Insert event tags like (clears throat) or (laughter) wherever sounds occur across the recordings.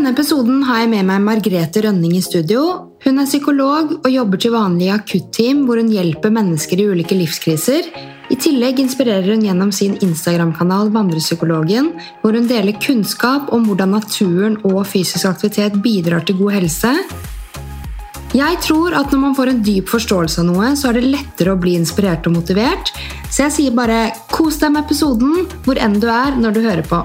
denne episoden har jeg med meg Margrethe Rønning i studio. Hun er psykolog og jobber til vanlig i akutteam hvor hun hjelper mennesker i ulike livskriser. I tillegg inspirerer hun gjennom sin Instagram-kanal Vandrepsykologen, hvor hun deler kunnskap om hvordan naturen og fysisk aktivitet bidrar til god helse. Jeg tror at når man får en dyp forståelse av noe, så er det lettere å bli inspirert og motivert. Så jeg sier bare kos deg med episoden hvor enn du er når du hører på.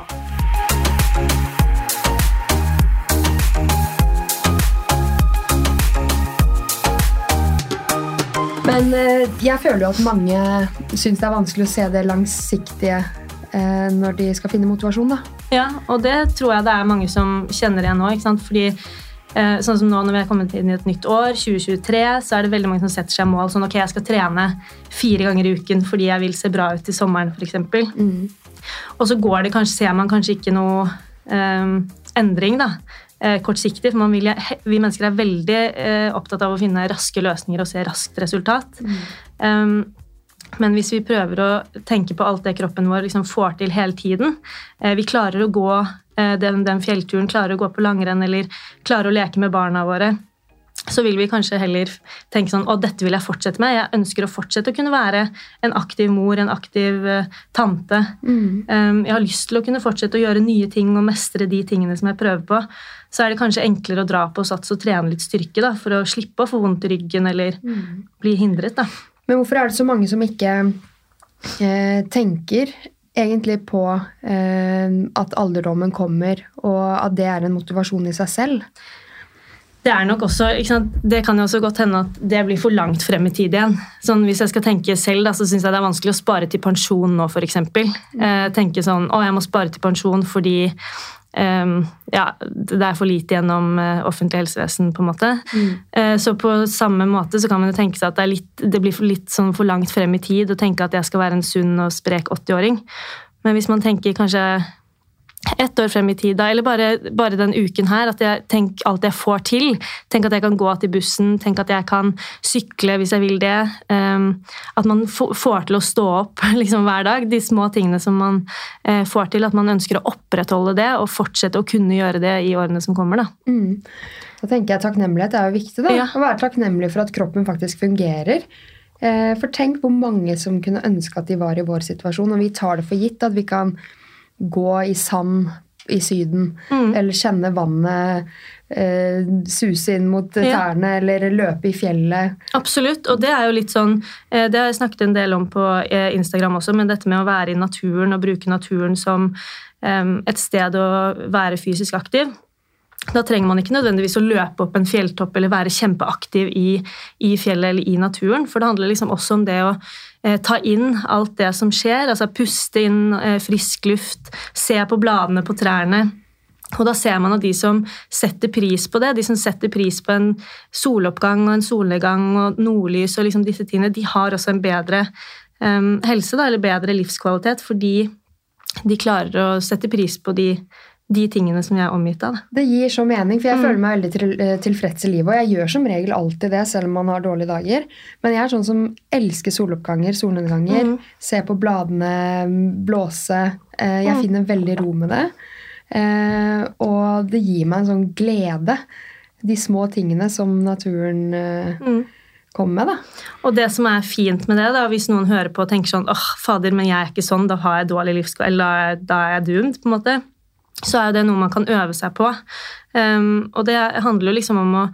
Men eh, jeg føler jo at mange syns det er vanskelig å se det langsiktige eh, når de skal finne motivasjon. da. Ja, og det tror jeg det er mange som kjenner igjen nå. ikke sant? Fordi eh, sånn som nå Når vi er kommet inn i et nytt år, 2023, så er det veldig mange som setter seg mål sånn ok, jeg skal trene fire ganger i uken fordi jeg vil se bra ut i sommeren f.eks. Mm. Og så går det kanskje, ser man kanskje ikke noe um, endring. da kortsiktig. For vil, vi mennesker er veldig eh, opptatt av å finne raske løsninger og se raskt resultat. Mm. Um, men hvis vi prøver å tenke på alt det kroppen vår liksom får til hele tiden eh, Vi klarer å gå eh, den, den, fjellturen, klarer å gå på langrenn eller klarer å leke med barna våre så vil vi kanskje heller tenke sånn å, dette vil jeg fortsette med. Jeg ønsker å fortsette å kunne være en aktiv mor, en aktiv uh, tante. Mm. Um, jeg har lyst til å kunne fortsette å gjøre nye ting og mestre de tingene som jeg prøver på. Så er det kanskje enklere å dra på og og trene litt styrke da, for å slippe å få vondt i ryggen eller mm. bli hindret. Da. Men hvorfor er det så mange som ikke eh, tenker egentlig på eh, at alderdommen kommer, og at det er en motivasjon i seg selv? Det er nok også, det kan jo også godt hende at det blir for langt frem i tid igjen. Sånn, hvis jeg skal tenke selv, da, så syns jeg det er vanskelig å spare til pensjon nå, f.eks. Eh, tenke sånn Å, jeg må spare til pensjon fordi um, ja, det er for lite gjennom eh, offentlig helsevesen, på en måte. Mm. Eh, så på samme måte så kan man jo tenke seg at det, litt, det blir for, litt sånn for langt frem i tid å tenke at jeg skal være en sunn og sprek 80-åring. Men hvis man tenker kanskje ett år frem i tid, eller bare, bare den uken her, at jeg tenker alt jeg får til. Tenk at jeg kan gå til bussen, tenk at jeg kan sykle hvis jeg vil det. Um, at man får til å stå opp (laughs) liksom, hver dag. De små tingene som man uh, får til. At man ønsker å opprettholde det og fortsette å kunne gjøre det i årene som kommer. Da, mm. da tenker jeg Takknemlighet er jo viktig. da, ja. Å være takknemlig for at kroppen faktisk fungerer. Uh, for tenk hvor mange som kunne ønske at de var i vår situasjon, og vi tar det for gitt at vi kan gå i sand i Syden, mm. eller kjenne vannet eh, suse inn mot tærne, ja. eller løpe i fjellet. Absolutt, og det er jo litt sånn eh, Det har jeg snakket en del om på eh, Instagram også, men dette med å være i naturen og bruke naturen som eh, et sted å være fysisk aktiv. Da trenger man ikke nødvendigvis å løpe opp en fjelltopp eller være kjempeaktiv i, i fjellet eller i naturen, for det handler liksom også om det å ta inn alt det som skjer. altså Puste inn eh, frisk luft, se på bladene på trærne. Og da ser man at de som setter pris på det, de som setter pris på en soloppgang og en solnedgang og nordlys og liksom disse tingene, de har også en bedre um, helse, da, eller bedre livskvalitet, fordi de klarer å sette pris på de de tingene som jeg er omgitt av. Det gir så mening, for jeg mm. føler meg veldig til, eh, tilfreds i livet. Og jeg gjør som regel alltid det, selv om man har dårlige dager. Men jeg er sånn som elsker soloppganger, solnedganger. Mm. Se på bladene blåse. Eh, jeg mm. finner veldig ro med det. Eh, og det gir meg en sånn glede. De små tingene som naturen mm. kommer med. da. Og det som er fint med det, da, hvis noen hører på og tenker sånn åh, fader, men jeg er ikke sånn, da har jeg dårlig livskvalitet, eller da er jeg doomed, på en måte så er jo det noe man kan øve seg på. Um, og det handler jo liksom om å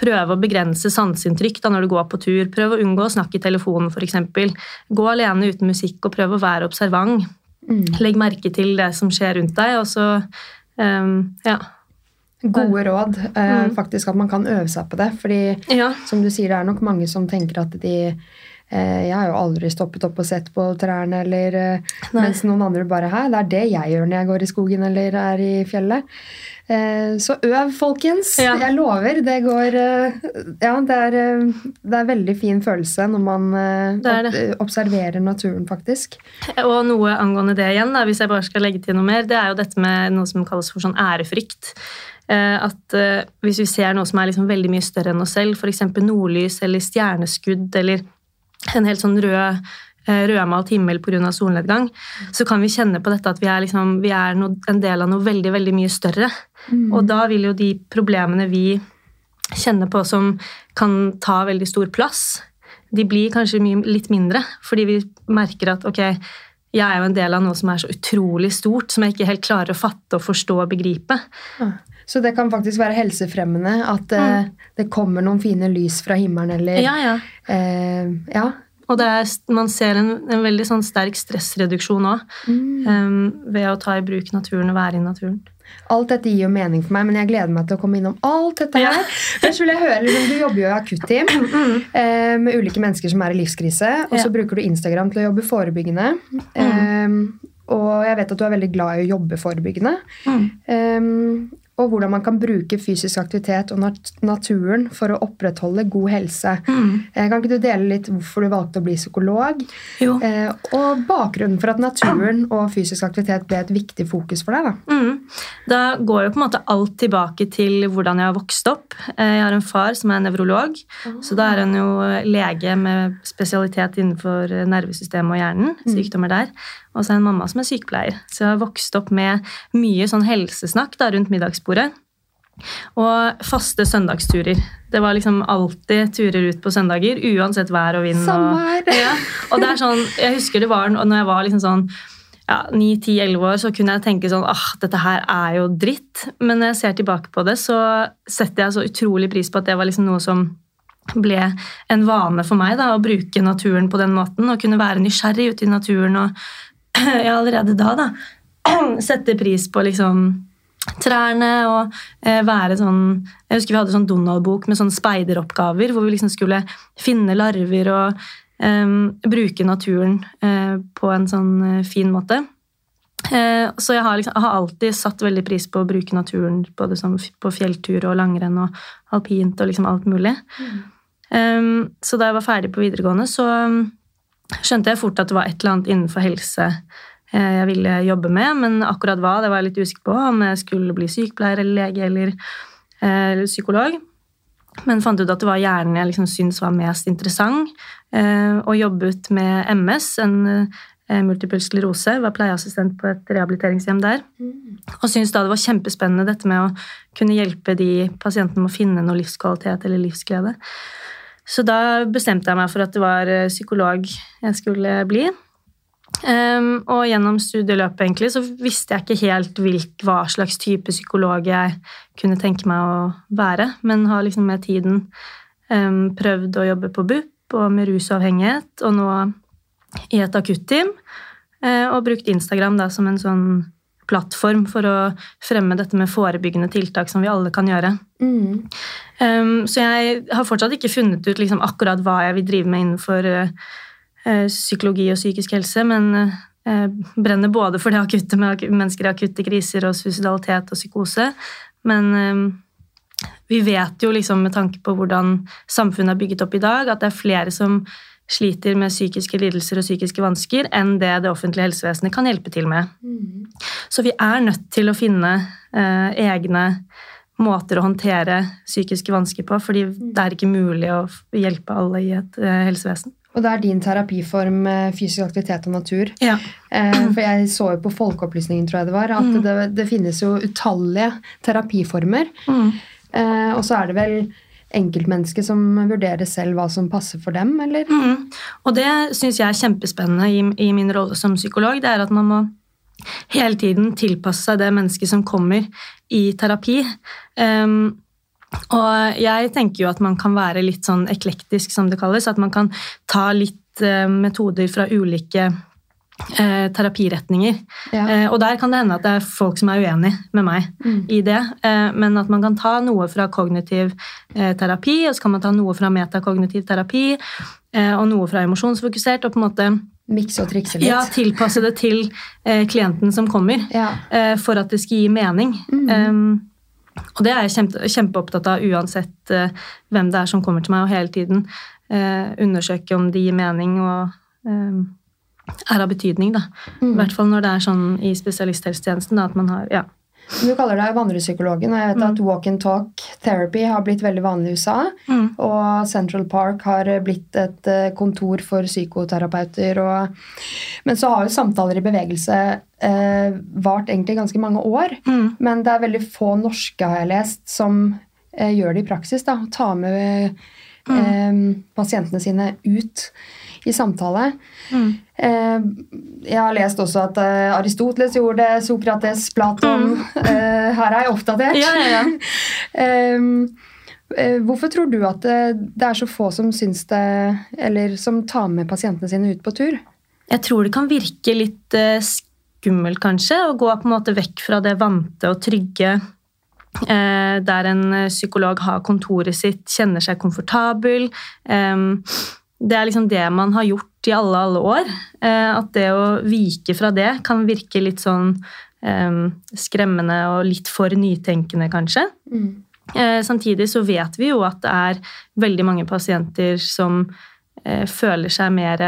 prøve å begrense sanseinntrykk når du går på tur. Prøv å unngå å snakke i telefonen, f.eks. Gå alene uten musikk og prøv å være observant. Mm. Legg merke til det som skjer rundt deg, og så um, ja. Gode råd. Uh, mm. Faktisk at man kan øve seg på det. fordi ja. som du sier, det er nok mange som tenker at de Eh, jeg har jo aldri stoppet opp og sett på trærne, eller, eh, mens noen andre bare her. det er det jeg gjør når jeg går i skogen eller er i fjellet. Eh, så øv, folkens. Ja. Jeg lover. Det går Ja, det er, det er veldig fin følelse når man det det. observerer naturen, faktisk. Og noe angående det igjen, da, hvis jeg bare skal legge til noe mer, det er jo dette med noe som kalles for sånn ærefrykt. At hvis vi ser noe som er liksom veldig mye større enn oss selv, f.eks. nordlys eller stjerneskudd eller en helt sånn rød eh, rødmalt himmel pga. solnedgang, så kan vi kjenne på dette at vi er, liksom, vi er no, en del av noe veldig veldig mye større. Mm. Og da vil jo de problemene vi kjenner på som kan ta veldig stor plass, de blir kanskje mye, litt mindre. Fordi vi merker at ok, jeg er jo en del av noe som er så utrolig stort, som jeg ikke helt klarer å fatte og forstå og begripe. Ja. Så det kan faktisk være helsefremmende at eh, det kommer noen fine lys fra himmelen, eller Ja, ja. Uh, ja. Og det er, man ser en, en veldig sånn sterk stressreduksjon òg ved å ta i bruk naturen og være i naturen. Alt dette gir jo mening for meg, men jeg gleder meg til å komme innom alt dette her. (laughs) Først vil jeg høre, liksom, Du jobber jo i akutteam eh, med ulike mennesker som er i livskrise. Og så Ja. bruker du Instagram til å jobbe forebyggende. Eh, og jeg vet at du er veldig glad i å jobbe forebyggende. Eh, og hvordan man kan bruke fysisk aktivitet og nat naturen for å opprettholde god helse. Mm. kan ikke du dele litt hvorfor du valgte å bli psykolog? Jo. Eh, og bakgrunnen for at naturen og fysisk aktivitet ble et viktig fokus for deg? da. Mm. Da går jo på en måte alt tilbake til hvordan jeg har vokst opp. Eh, Jeg har en far som er nevrolog, så da er han jo lege med spesialitet innenfor nervesystemet og hjernen. Sykdommer der. Og så er en mamma som er sykepleier. Så jeg har vokst opp med mye sånn helsesnakk da, rundt middagsbordet. Og faste søndagsturer. Det var liksom alltid turer ut på søndager, uansett vær og vind. Og, ja. og det er sånn, jeg husker det var når jeg var liksom sånn ja, 9-10-11 år, så kunne jeg tenke sånn ah, dette her er jo dritt. Men når jeg ser tilbake på det, så setter jeg så utrolig pris på at det var liksom noe som ble en vane for meg da, å bruke naturen på den måten. Og kunne være nysgjerrig ute i naturen. Og (clears throat) jeg allerede da da, (clears throat) sette pris på liksom trærne og eh, være sånn Jeg husker vi hadde sånn Donald-bok med sånne speideroppgaver hvor vi liksom skulle finne larver og eh, bruke naturen eh, på en sånn eh, fin måte. Eh, så jeg har, liksom, jeg har alltid satt veldig pris på å bruke naturen både sånn på fjelltur og langrenn og alpint og liksom alt mulig. Um, så da jeg var ferdig på videregående, så um, skjønte jeg fort at det var et eller annet innenfor helse eh, jeg ville jobbe med, men akkurat hva det var jeg litt usikker på, om jeg skulle bli sykepleier eller lege eller, eh, eller psykolog. Men fant ut at det var hjernen jeg liksom syntes var mest interessant. Eh, og jobbet med MS, en eh, multiple sklerose. Var pleieassistent på et rehabiliteringshjem der. Og syntes da det var kjempespennende dette med å kunne hjelpe de pasientene med å finne noe livskvalitet eller livsglede. Så da bestemte jeg meg for at det var eh, psykolog jeg skulle bli. Um, og gjennom studieløpet egentlig så visste jeg ikke helt hvilk, hva slags type psykolog jeg kunne tenke meg å være, men har liksom med tiden um, prøvd å jobbe på BUP og med rusavhengighet, og nå i et akutteam, uh, og brukt Instagram da som en sånn plattform for å fremme dette med forebyggende tiltak som vi alle kan gjøre. Mm. Um, så jeg har fortsatt ikke funnet ut liksom, akkurat hva jeg vil drive med innenfor uh, psykologi og psykisk helse, men uh, brenner både for det akutte med mennesker i akutte kriser og suicidalitet og psykose. Men um, vi vet jo liksom med tanke på hvordan samfunnet er bygget opp i dag, at det er flere som sliter med psykiske lidelser og psykiske vansker enn det det offentlige helsevesenet kan hjelpe til med. Så vi er nødt til å finne eh, egne måter å håndtere psykiske vansker på, fordi det er ikke mulig å hjelpe alle i et eh, helsevesen. Og det er din terapiform eh, fysisk aktivitet og natur. Ja. Eh, for jeg så jo på Folkeopplysningen, tror jeg det var, at det, det finnes jo utallige terapiformer. Eh, og så er det vel enkeltmennesket som vurderer selv hva som passer for dem, eller? Mm. Og det syns jeg er kjempespennende i, i min rolle som psykolog. Det er at man må hele tiden tilpasse seg det mennesket som kommer i terapi. Um, og jeg tenker jo at man kan være litt sånn eklektisk, som det kalles. At man kan ta litt uh, metoder fra ulike eh, terapiretninger. Ja. Eh, og der kan det hende at det er folk som er uenig med meg i det. Eh, men at man kan ta noe fra kognitiv eh, terapi, og så kan man ta noe fra metakognitiv terapi, eh, og noe fra emosjonsfokusert, og på en måte Mikse og trikse litt. ja, tilpasse det til eh, klienten som kommer, Ja. eh, for at det skal gi mening. Um, og det er jeg kjempe, kjempeopptatt av uansett hvem det er som kommer til meg, og hele tiden eh, undersøke om det gir mening og eh, er av betydning. Da. I hvert fall når det er sånn i spesialisthelsetjenesten at man har ja. Du kaller deg vandrepsykologen, og jeg vet at walk and talk therapy har blitt veldig vanlig i USA. Mm. Og Central Park har blitt et eh, kontor for psykoterapeuter. Og, men så har jo samtaler i bevegelse eh, vart egentlig ganske mange år. Mm. Men det er veldig få norske, har jeg lest, som eh, gjør det i praksis. da, Ta med eh, pasientene sine ut i samtale. Mm. Eh, jeg har lest også at eh, Aristoteles gjorde det, Sokrates, Platon. (laughs) Eh, her er jeg oppdatert. Ja, ja, ja. (laughs) Hvorfor tror du at det, er så få som syns det Eller som tar med pasientene sine ut på tur? Jeg tror det kan virke litt skummelt, kanskje, å gå på en måte vekk fra det vante og trygge. Der en psykolog har kontoret sitt, kjenner seg komfortabel. Eh, det er liksom det man har gjort i alle, alle år. Eh, at det å vike fra det kan virke litt sånn eh, skremmende og litt for nytenkende, kanskje. Eh, samtidig så vet vi jo at det er veldig mange pasienter som eh, føler seg mer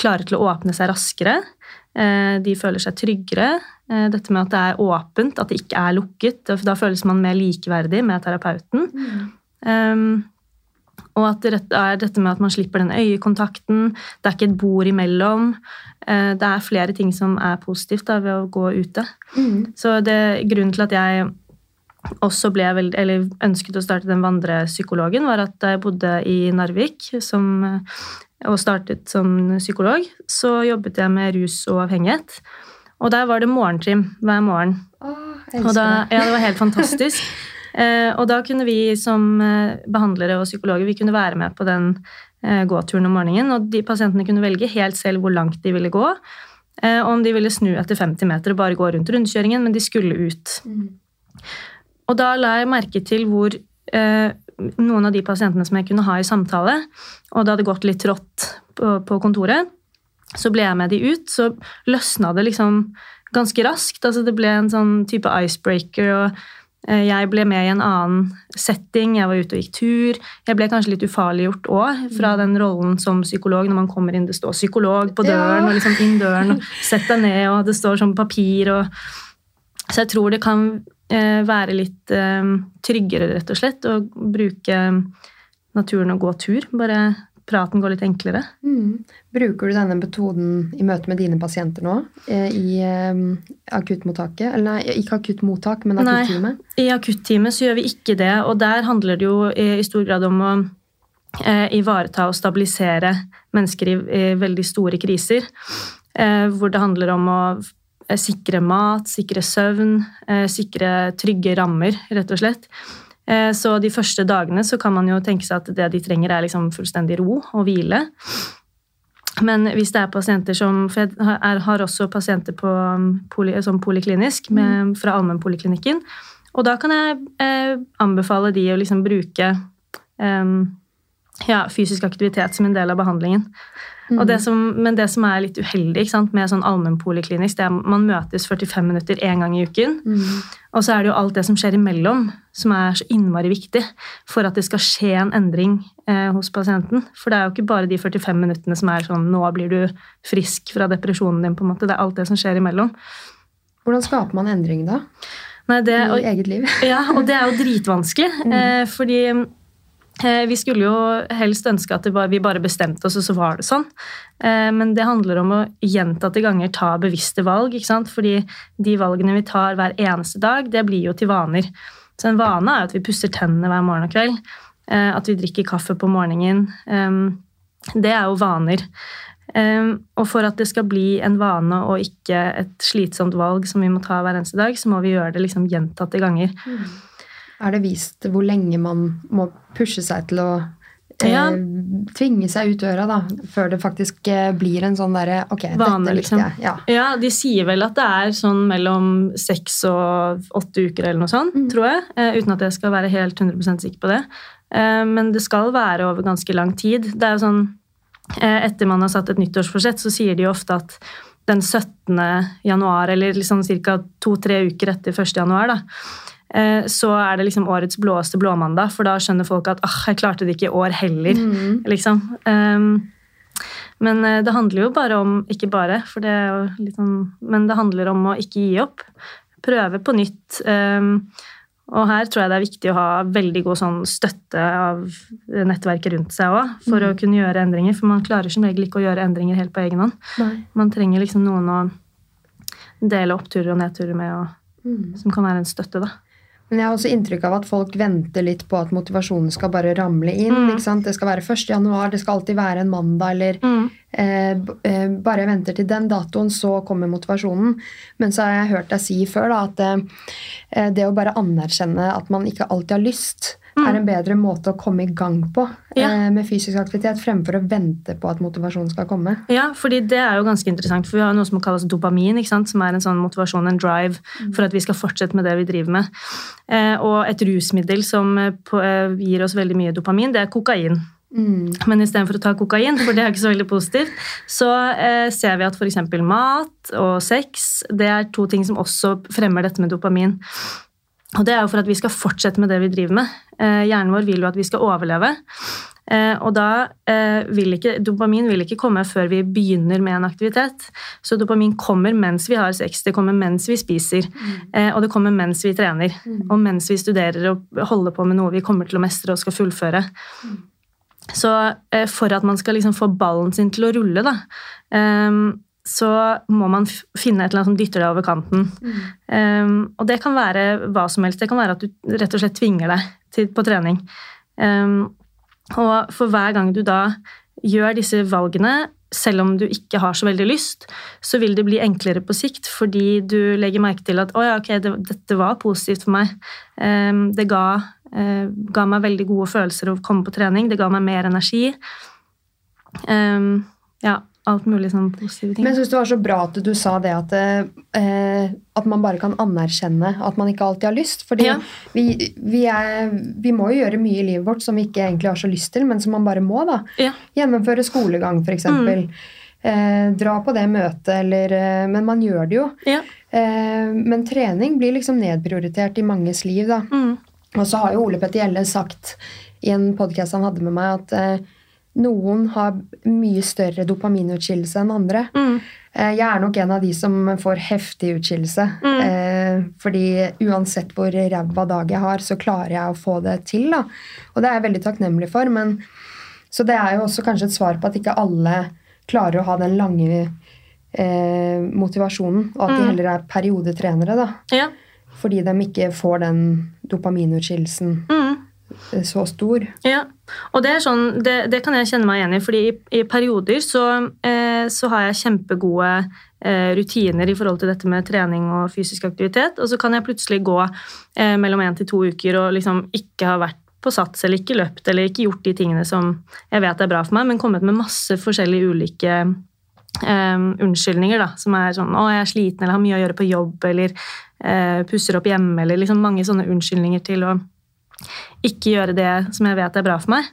klare til å åpne seg raskere. Eh, de føler seg tryggere. Eh, dette med at det er åpent, at det ikke er lukket. Da- føles man mer likeverdig med terapeuten. Um, og at det er dette med at man slipper den øyekontakten. Det er ikke et bord imellom. Eh, det er flere ting som er positivt da, ved å gå ute. Så det, grunnen til at jeg også ble veldig, eller ønsket å starte den vandrepsykologen, var at da jeg bodde i Narvik som, og startet som psykolog, så jobbet jeg med rus og avhengighet. Og der var det morgentrim hver morgen. Åh, Og da, ja, det var helt fantastisk. (laughs) Eh, og da kunne vi som eh, behandlere og psykologer vi kunne være med på den eh, gåturen om morgenen. Og de pasientene kunne velge helt selv hvor langt de ville gå. Og om de ville snu etter 50 meter og bare gå rundt rundkjøringen, men de skulle ut. Og da la jeg merke til hvor eh, noen av de pasientene som jeg kunne ha i samtale, og det hadde gått litt trått på, på kontoret, så ble jeg med de ut, så løsna det liksom ganske raskt. Altså det ble en sånn type icebreaker, og jeg ble med i en annen setting. Jeg var ute og gikk tur. Jeg ble kanskje litt ufarliggjort òg, fra den rollen som psykolog. Når man kommer inn, det står psykolog på døren, Ja. og liksom inn døren, og (laughs) sett deg ned, og det står sånn papir og Så jeg tror det kan eh, være litt eh, tryggere, rett og slett, å bruke naturen og gå tur. Bare praten går litt enklere. Mm. Bruker du denne metoden i møte med dine pasienter nå? eh, I eh, akuttmottaket? Eller nei, ikke akuttmottak, men Nei. akutteamet? I akutteamet så gjør vi ikke det, og der handler det jo i, i stor grad om å eh, ivareta og stabilisere mennesker i, veldig store kriser. Eh, hvor det handler om å eh, sikre mat, sikre søvn, eh, sikre trygge rammer, rett og slett. Eh, så de første dagene så kan man jo tenke seg at det de trenger, er liksom fullstendig ro og hvile. Men hvis det er pasienter som For jeg har- også pasienter på um, poly, som poliklinisk med, fra allmennpoliklinikken. Og da kan jeg eh, anbefale de å liksom bruke em, ja, fysisk aktivitet som en del av behandlingen. Og det som, men det som er litt uheldig sant, med sånn allmennpoliklinisk, det er at man møtes 45 minutter én gang i uken. Og så er det jo alt det som skjer imellom, som er så innmari viktig for at det skal skje en endring eh, hos pasienten. For det er jo ikke bare de 45 minuttene som er sånn 'nå blir du frisk fra depresjonen din'. på en måte. Det er alt det som skjer imellom. Hvordan skaper man endring da? Nei, det, I og, eget liv? ja, og det er jo dritvanskelig. Eh, fordi vi skulle jo helst ønske at vi bare bestemte oss, og så var det sånn. Eh, men det handler om å gjentatte ganger ta bevisste valg. ikke sant? Fordi de valgene vi tar hver eneste dag, det blir jo til vaner. Så en vane er at vi pusser tennene hver morgen og kveld. Eh, at vi drikker kaffe på morgenen. Eh, det er jo vaner. Um, og for at det skal bli en vane og ikke et slitsomt valg som vi må ta hver eneste dag, så må vi gjøre det liksom gjentatte ganger. Er det vist hvor lenge man må pushe seg til å eh, Ja. tvinge seg ut døra, da, før det faktisk eh, blir en sånn derre Ok, Vane, dette likte liksom. jeg. Ja. Ja, De sier vel at det er sånn mellom seks og åtte uker eller noe sånt, tror jeg. eh, uten at jeg skal være helt 100% sikker på det. Men det skal være over ganske lang tid. Det er jo sånn, Etter man har satt et nyttårsforsett, så sier de jo ofte at den 17. januar, eller liksom ca. to-tre uker etter 1. januar, da, så er det liksom årets blåeste blåmandag, for da skjønner folk at ah, jeg klarte det ikke i år heller. liksom. Um, men eh, det handler jo bare om Ikke bare, for det er jo litt sånn Men det handler om å ikke gi opp. Prøve på nytt. um, Og her tror jeg det er viktig å ha veldig god sånn støtte av nettverket rundt seg òg, for mm. å kunne gjøre endringer. For man klarer som regel ikke å gjøre endringer helt på egen hånd. Man trenger liksom noen å dele oppturer og nedturer med, og, mm. som kan være en støtte. da. Men jeg har også inntrykk av at folk venter litt på at motivasjonen skal bare ramle inn. Mm. ikke sant? Det skal være 1. januar, det skal alltid være en mandag, eller mm. eh, eh, bare jeg venter til den datoen, så kommer motivasjonen. Men så har jeg hørt deg si før da, at eh, det å bare anerkjenne at man ikke alltid har lyst, mm. er en bedre måte å komme i gang på ja. eh, med fysisk aktivitet, fremfor å vente på at motivasjonen skal komme. Ja, fordi det er jo ganske interessant, for vi har noe som kalles dopamin, som er en sånn motivasjon, en drive, mm. for at vi skal fortsette med det vi driver med. Eh, og et rusmiddel som eh, på, eh, gir oss veldig mye dopamin, det er kokain. Mm. Men istedenfor å ta kokain, for det er ikke så veldig positivt, så eh, ser vi at f.eks. mat og sex det er to ting som også fremmer dette med dopamin. Og det er jo for at vi skal fortsette med det vi driver med. Eh, hjernen vår vil jo at vi skal overleve. Eh, og da eh, vil ikke Dopamin vil ikke komme før vi begynner med en aktivitet. Så dopamin kommer mens vi har sex, det kommer mens vi spiser, mm. og det kommer mens vi trener. Mm. Og mens vi studerer og holder på med noe vi kommer til å mestre og skal fullføre. Mm. Så for at man skal liksom få ballen sin til å rulle, da, så må man finne et eller annet som dytter deg over kanten. Mm. Um, og det kan være hva som helst. Det kan være at du rett og slett tvinger deg til, på trening. Um, og for hver gang du da gjør disse valgene, selv om du ikke har så veldig lyst, så vil det bli enklere på sikt fordi du legger merke til at å ja, ok, det, dette var positivt for meg. Um, det ga, uh, ga, meg veldig gode følelser å komme på trening. Det ga meg mer energi. ja, alt mulig sånn positive ting. Men jeg syns det var så bra at du sa det at, eh, at man bare kan anerkjenne at man ikke alltid har lyst. Fordi ja. vi, vi, er, vi, må jo gjøre mye i livet vårt som vi ikke egentlig har så lyst til, men som man bare må. da. Ja. Gjennomføre skolegang, f.eks. Mm. Eh, dra på det møtet, eller eh, Men man gjør det jo. Ja. Eh, men trening blir liksom nedprioritert i manges liv, da. Mm. Og så har jo Ole Petter Gjelle sagt i en podkast han hadde med meg, at eh, noen har mye større dopaminutskillelse enn andre. Mm. Eh, jeg er nok en av de som får heftig utskillelse. Mm. Eh, fordi uansett hvor ræva dag jeg har, så klarer jeg å få det til. Da. Og det er jeg veldig takknemlig for. Men, så det er jo også kanskje et svar på at ikke alle klarer å ha den lange eh, motivasjonen, og at mm. de heller er periodetrenere. da. Ja. Fordi de ikke får den dopaminutskillelsen. Mm så stor. Ja, og det, er sånn, det, det, kan jeg kjenne meg igjen i. fordi i, i perioder så, eh, så, har jeg kjempegode eh, rutiner i forhold til dette med trening og fysisk aktivitet. Og så kan jeg plutselig gå eh, mellom én til to uker og liksom ikke ha vært på sats eller ikke løpt eller ikke gjort de tingene som jeg vet er bra for meg, men kommet med masse forskjellige ulike Um, unnskyldninger. da, Som er sånn 'Å, jeg er sliten', eller 'har mye å gjøre på jobb', eller uh, 'pusser opp hjemme', eller liksom mange sånne unnskyldninger til å ikke gjøre det som jeg vet er bra for meg.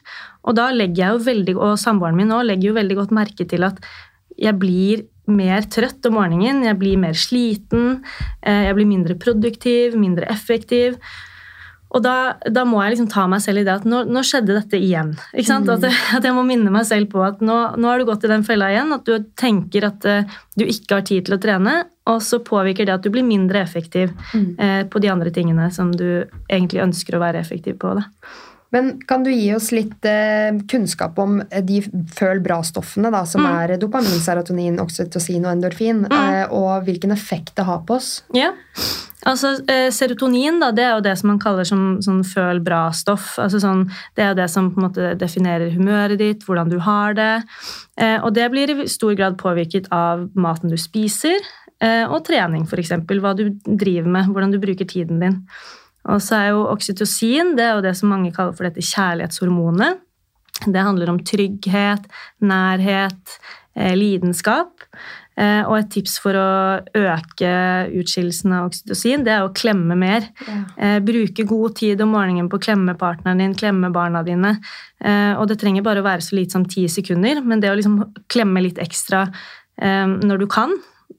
Og da legger jeg jo veldig, og samboeren min nå legger jo veldig godt merke til at jeg blir mer trøtt om morgenen, jeg blir mer sliten, eh, jeg blir mindre produktiv, mindre effektiv. Og da, da, må jeg liksom ta meg selv i det at nå, nå skjedde dette igjen. Mm. At, (laughs) at, jeg må minne meg selv på at nå, nå har du gått i den fella igjen. At du tenker at uh, du ikke har tid til å trene, og så påvirker det at du blir mindre effektiv mm. eh, på de andre tingene som du egentlig ønsker å være effektiv på. Da. Men kan du gi oss litt eh, kunnskap om de føl bra-stoffene, da, som mm. er dopamin, serotonin, oksytocin og endorfin, mm. og hvilken effekt det har på oss? Ja. Altså, eh, Serotonin da, det er jo det som man kaller som sånn føl bra-stoff. Altså, sånn, det er jo det som på en måte definerer humøret ditt, hvordan du har det. Eh, og det blir i stor grad påvirket av maten du spiser, eh, og trening f.eks. Hva du driver med, hvordan du bruker tiden din. Og så er jo oksytocin det er jo det som mange kaller for dette kjærlighetshormonet. Det handler om trygghet, nærhet, eh, lidenskap. Eh, og et tips for å øke utskillelsen av oksytocin, det er å klemme mer. Ja. Eh, bruke god tid om morgenen på å klemme partneren din, klemme barna dine. Eh, og det trenger bare å være så lite som ti sekunder, men det å liksom klemme litt ekstra når du kan,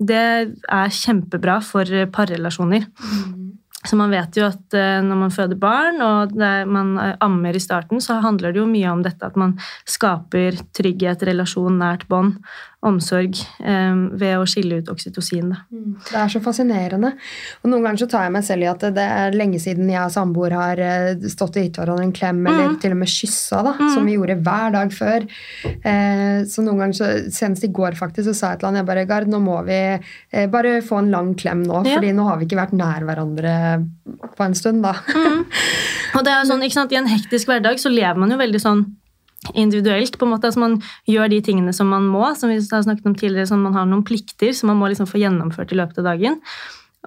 det er kjempebra for parrelasjoner. Mm. Så man vet jo at når man føder barn og man ammer i starten, så handler det jo mye om dette at man skaper trygghet, relasjon, nært bånd. Omsorg eh, ved å skille ut oksytocin. Da. Det er så fascinerende. Og Noen ganger så tar jeg meg selv i at det er lenge siden jeg og samboer har eh, stått og gitt hverandre en klem, eller til og med kyssa, da, som vi gjorde hver dag før. Eh, så noen ganger, så, Senest i går faktisk, så sa jeg til han jeg bare, Gard, nå må vi eh, bare få en lang klem nå, Ja. fordi nå har vi ikke vært nær hverandre på en stund, da. Og det er jo sånn, ikke sant, I en hektisk hverdag så lever man jo veldig sånn individuelt. på en måte, altså Man gjør de tingene som man må, som vi har snakket om tidligere, sånn man har noen plikter som man må liksom få gjennomført i løpet av dagen.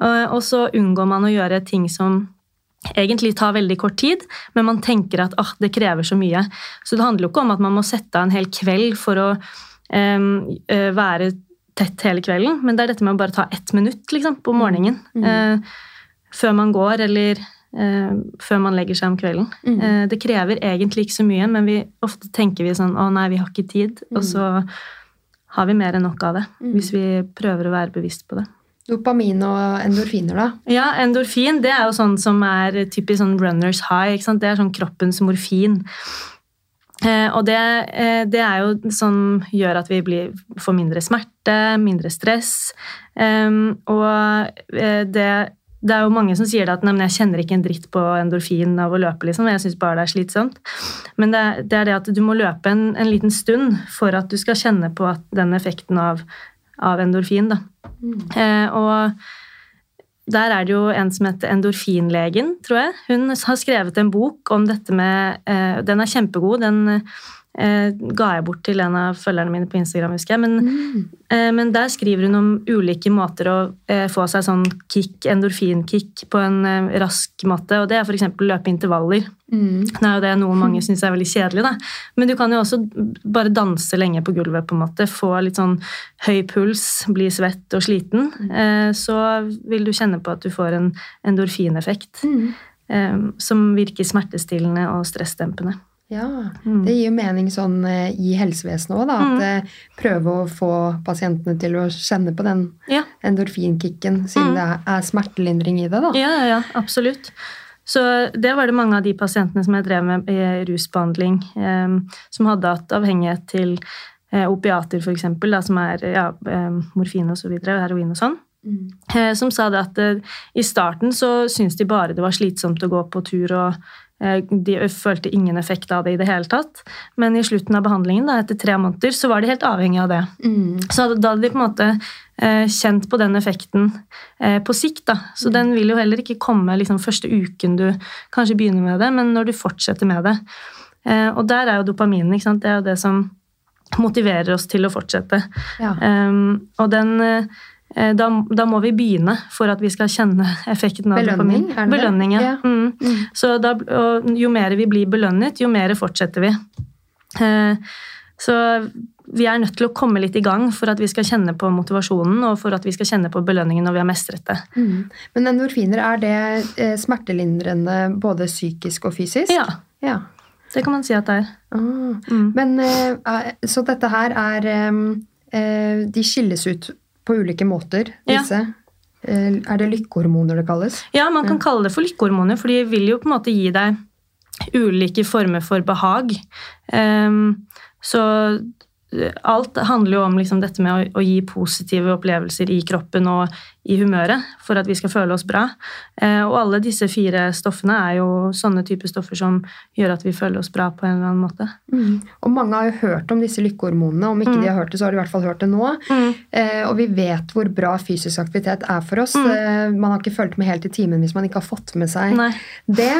Og, og så unngår man å gjøre ting som egentlig tar veldig kort tid, men man tenker at ah, det krever så mye. Så det handler jo ikke om at man må sette av en hel kveld for å eh, være tett hele kvelden, men det er dette med å bare ta ett minutt liksom, på morgenen. eh, før man går, eller eh, før man legger seg om kvelden. Eh, det krever egentlig ikke så mye, men vi, ofte tenker vi sånn å nei, vi har ikke tid, og så har vi mer enn nok av det, hvis vi prøver å være bevisst på det. Dopamin og endorfiner, da. Ja, endorfin det er jo sånn som er typisk sånn runners high. Det er sånn kroppens morfin. Eh, og det, eh, det er jo som gjør at vi blir, får mindre smerte, mindre stress. Eh, og eh, det, det er jo mange som sier at nei, men jeg kjenner ikke en dritt på endorfin av å løpe. liksom, Jeg syns bare det er slitsomt. Men det, det er det at du må løpe en, en liten stund for at du skal kjenne på den effekten av, av endorfin. da. Eh, og der er det jo en som heter Endorfinlegen, tror jeg. Hun har skrevet en bok om dette med eh, Den er kjempegod. Den eh, ga jeg bort til en av følgerne mine på Instagram, husker jeg. Men, eh, men der skriver hun om ulike måter å eh, få seg sånn kick, endorfinkick på en eh, rask måte. Og det er f.eks. løpe intervaller. Det er jo det noe mange (laughs) syns er veldig kjedelig. Da. Men du kan jo også bare danse lenge på gulvet. på en måte, Få litt sånn høy puls, bli svett og sliten. Eh, så vil du kjenne på at du får en endorfineffekt Mm. som virker smertestillende og stressdempende. Ja, Det gir jo mening sånn eh, i helsevesenet òg, da. At mm. prøve å få pasientene til å kjenne på den Ja, endorfinkicken, siden det er, er smertelindring i det, da. ja, ja, absolutt. Så det var det mange av de pasientene som jeg drev med i rusbehandling, eh, som hadde hatt avhengighet til eh, opiater, f.eks., som er ja, eh, morfin videre, heroin og sånn. Eh, som sa det at eh, i starten så syntes de bare det var slitsomt å gå på tur, og eh, de følte ingen effekt av det i det hele tatt. Men i slutten av behandlingen, da, etter tre måneder, så var de helt avhengig av det. Så da hadde de på en måte eh, kjent på den effekten eh, på sikt. Da. Så den vil jo heller ikke komme liksom, første uken du kanskje begynner med det, men når du fortsetter med det. Eh, og der er jo dopaminen. Ikke sant? Det er jo det som motiverer oss til å fortsette. Ja. Um, og den eh, da, da må vi begynne for at vi skal kjenne effekten av Belønning, dopamin. Belønning, ja. Mm. Mm. Så da, jo mer vi blir belønnet, jo mer fortsetter vi. Eh, så vi er nødt til å komme litt i gang for at vi skal kjenne på motivasjonen og for at vi skal kjenne på belønningen når vi har mestret det. Mm. Men endorfiner, er det eh, smertelindrende både psykisk og fysisk? Ja, Ja. det kan man si at det er. Ah. Mm. Men eh, Så dette her er eh, De skilles ut på ulike måter, disse. Ja. Er det lykkehormoner det kalles? Ja, man kan kalle det for lykkehormoner, for de vil jo på en måte gi deg ulike former for behag. Ehm, så eh, alt handler jo om liksom dette med å gi positive opplevelser i kroppen og i humøret for at vi skal føle oss bra. Eh, og alle disse fire stoffene er jo sånne typer stoffer som gjør at vi føler oss bra på en eller annen måte. Og mange har jo hørt om disse lykkehormonene. Om ikke de har hørt det, så har de i hvert fall hørt det nå. Eh, og vi vet hvor bra fysisk aktivitet er for oss. Eh, man har ikke fulgt med helt i timen hvis man ikke har fått med seg Nei. det.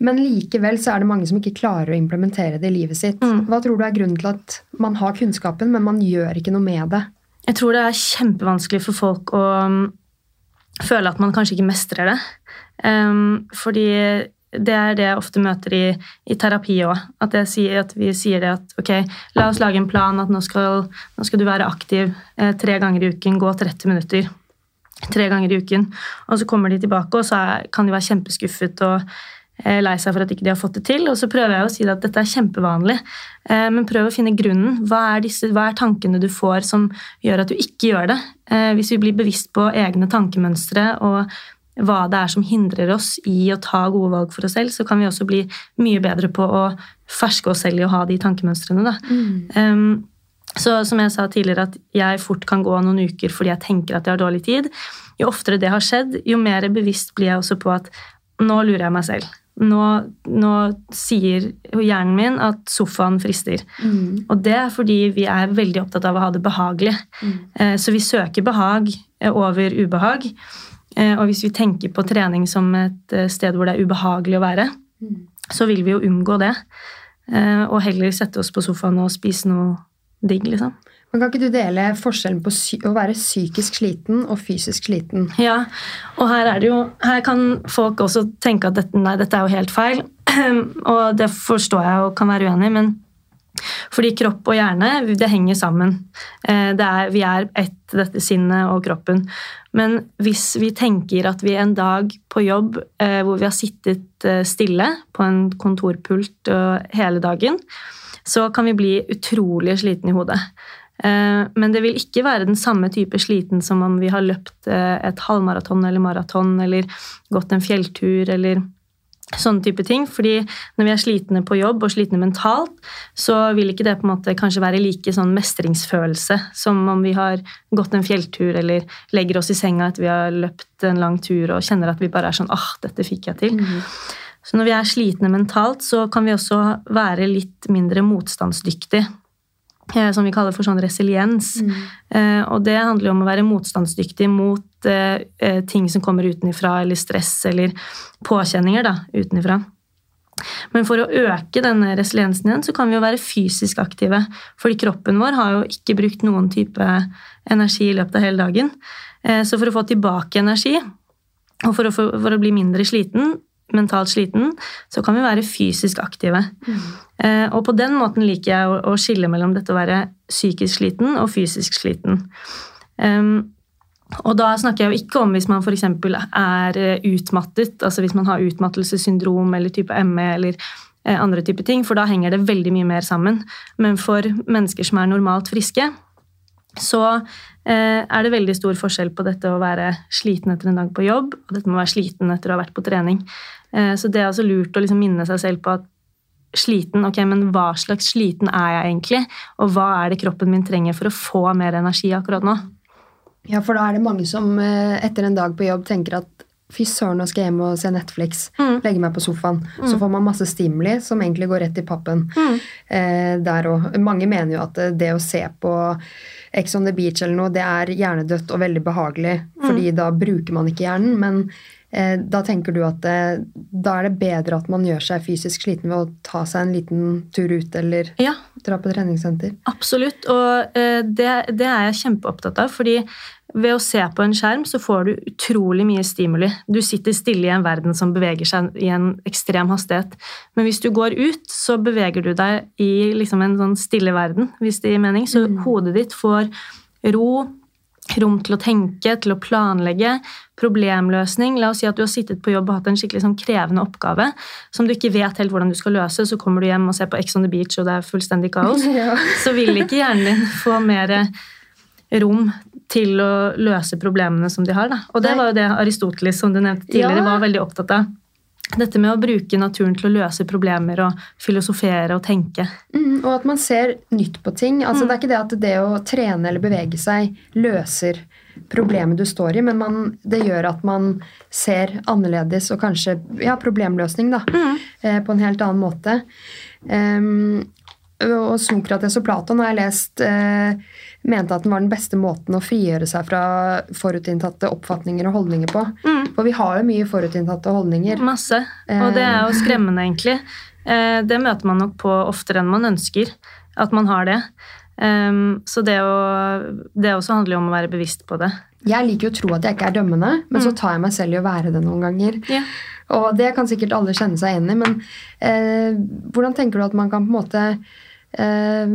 Men likevel så er det mange som ikke klarer å implementere det i livet sitt. Hva tror du er grunnen til at man har kunnskapen, men man gjør ikke noe med det? Jeg tror det er kjempevanskelig for folk å føle at man kanskje ikke mestrer det. Um, fordi det er det jeg ofte møter i, i terapi òg. At, at vi sier det at ok, la oss lage en plan at nå skal, nå skal du være aktiv eh, tre ganger i uken, gå 30 minutter. Tre ganger i uken. Og så kommer de tilbake, og så er, kan de være kjempeskuffet og lei seg for at ikke de har fått det til. Og så prøver jeg å si at dette er kjempevanlig, eh, men prøv å finne grunnen. Hva er, disse, hva er tankene du får som gjør at du ikke gjør det? Eh, hvis vi blir bevisst på egne tankemønstre og hva det er som hindrer oss i å ta gode valg for oss selv, så kan vi også bli mye bedre på å ferske oss selv i å ha de tankemønstrene. Da. Um, Så som jeg sa tidligere, at jeg fort kan gå noen uker fordi jeg tenker at jeg har dårlig tid. Jo oftere det har skjedd, jo mer bevisst blir jeg også på at nå lurer jeg meg selv. Nå, nå sier hjernen min at sofaen frister. Mm. Og det er fordi vi er veldig opptatt av å ha det behagelig. Mm. Eh, Så vi søker behag eh, over ubehag. Eh, Og hvis vi tenker på trening som et sted hvor det er ubehagelig å være, Mm. så vil vi jo unngå det. Eh, Og heller sette oss på sofaen og spise noe digg, liksom. Kan ikke du dele forskjellen på å være psykisk sliten og fysisk sliten? Ja, og her er det jo Her kan folk også tenke at dette, nei, dette er jo helt feil. (clears throat) og det forstår jeg og kan være uenig i, men fordi kropp og hjerne, det henger sammen. Eh, er, vi er ett, dette sinnet og kroppen. Men hvis vi tenker at vi en dag på jobb eh, hvor vi har sittet eh, stille på en kontorpult hele dagen, så kan vi bli utrolig sliten i hodet. Eh, Men det vil ikke være den samme type sliten som om vi har løpt eh, et halvmaraton eller maraton eller gått en fjelltur eller sånne type ting. Fordi når vi er slitne på jobb og slitne mentalt, så vil ikke det på en måte kanskje være like sånn mestringsfølelse som om vi har gått en fjelltur eller legger oss i senga etter vi har løpt en lang tur og kjenner at vi bare er sånn ah, dette fikk jeg til. Så når vi er slitne mentalt, så kan vi også være litt mindre motstandsdyktige. Eh, Som vi kaller for sånn resiliens. Eh, Og det handler jo om å være motstandsdyktig mot eh, eh, ting som kommer utenifra, eller stress eller påkjenninger da, utenifra. Men for å øke denne resiliensen igjen, så kan vi jo være fysisk aktive. Fordi kroppen vår har jo ikke brukt noen type energi i løpet av hele dagen. Eh, Så for å få tilbake energi, og for å, få- for å bli mindre sliten, mentalt sliten, så kan vi være fysisk aktive. Eh, Og på den måten liker jeg å, skille mellom dette å være psykisk sliten og fysisk sliten. Em, og da snakker jeg jo ikke om hvis man f.eks. er eh, utmattet, altså hvis man har utmattelsessyndrom eller type ME eller eh, andre type ting, for da henger det veldig mye mer sammen. Men for mennesker som er normalt friske, så eh, er det veldig stor forskjell på dette å være sliten etter en dag på jobb, og dette med å være sliten etter å ha vært på trening. Eh, så det er altså lurt å liksom minne seg selv på at sliten, ok, men hva slags sliten er jeg egentlig? Og hva er det kroppen min trenger for å få mer energi akkurat nå? Ja, for da er det mange som eh, etter en dag på jobb tenker at fy søren, nå skal jeg hjem og se Netflix. Mm. Legge meg på sofaen. Så får man masse stimuli som egentlig går rett i pappen. Mm. Eh, der og, mange mener jo at det, å se på Ex on the Beach eller noe, det er hjernedødt og veldig behagelig, fordi Mm. da bruker man ikke hjernen. Men da tenker du at det, da er det bedre at man gjør seg fysisk sliten ved å ta seg en liten tur ut eller Ja, dra på treningssenter. Absolutt, og eh, det, det er jeg kjempeopptatt av. fordi ved å se på en skjerm så får du utrolig mye stimuli. Du sitter stille i en verden som beveger seg i en ekstrem hastighet. Men hvis du går ut, så beveger du deg i liksom en sånn stille verden, hvis det gir mening. Så hodet ditt får ro, rom til å tenke, til å planlegge, problemløsning. La oss si at du har sittet på jobb og hatt en skikkelig sånn krevende oppgave som du ikke vet helt hvordan du skal løse, så kommer du hjem og ser på Ex on the Beach, og det er fullstendig kaos. (laughs) Ja. så vil ikke hjernen din få mer rom til å løse problemene som de har. Da. Og det var jo det Aristoteles som du nevnte tidligere, Ja. var veldig opptatt av. Dette med å bruke naturen til å løse problemer og filosofere og tenke. Mm, og at man ser nytt på ting. Altså, Det er ikke det at det å trene eller bevege seg løser problemet du står i, men man, det gjør at man ser annerledes og kanskje ja, problemløsning da, eh, på en helt annen måte. Um, og Sokrates og Platon har jeg lest eh, mente at den var den beste måten å frigjøre seg fra forutinntatte oppfatninger og holdninger på. For vi har jo mye forutinntatte holdninger. Masse. Og det er jo skremmende, egentlig. Eh, Det møter man nok på oftere enn man ønsker at man har det. Ehm, Så det, å, det også handler jo om å være bevisst på det. Jeg liker jo å tro at jeg ikke er dømmende, men så tar jeg meg selv i å være det noen ganger. Yeah. Og det kan sikkert alle kjenne seg igjen i, men eh, hvordan tenker du at man kan på en måte eh,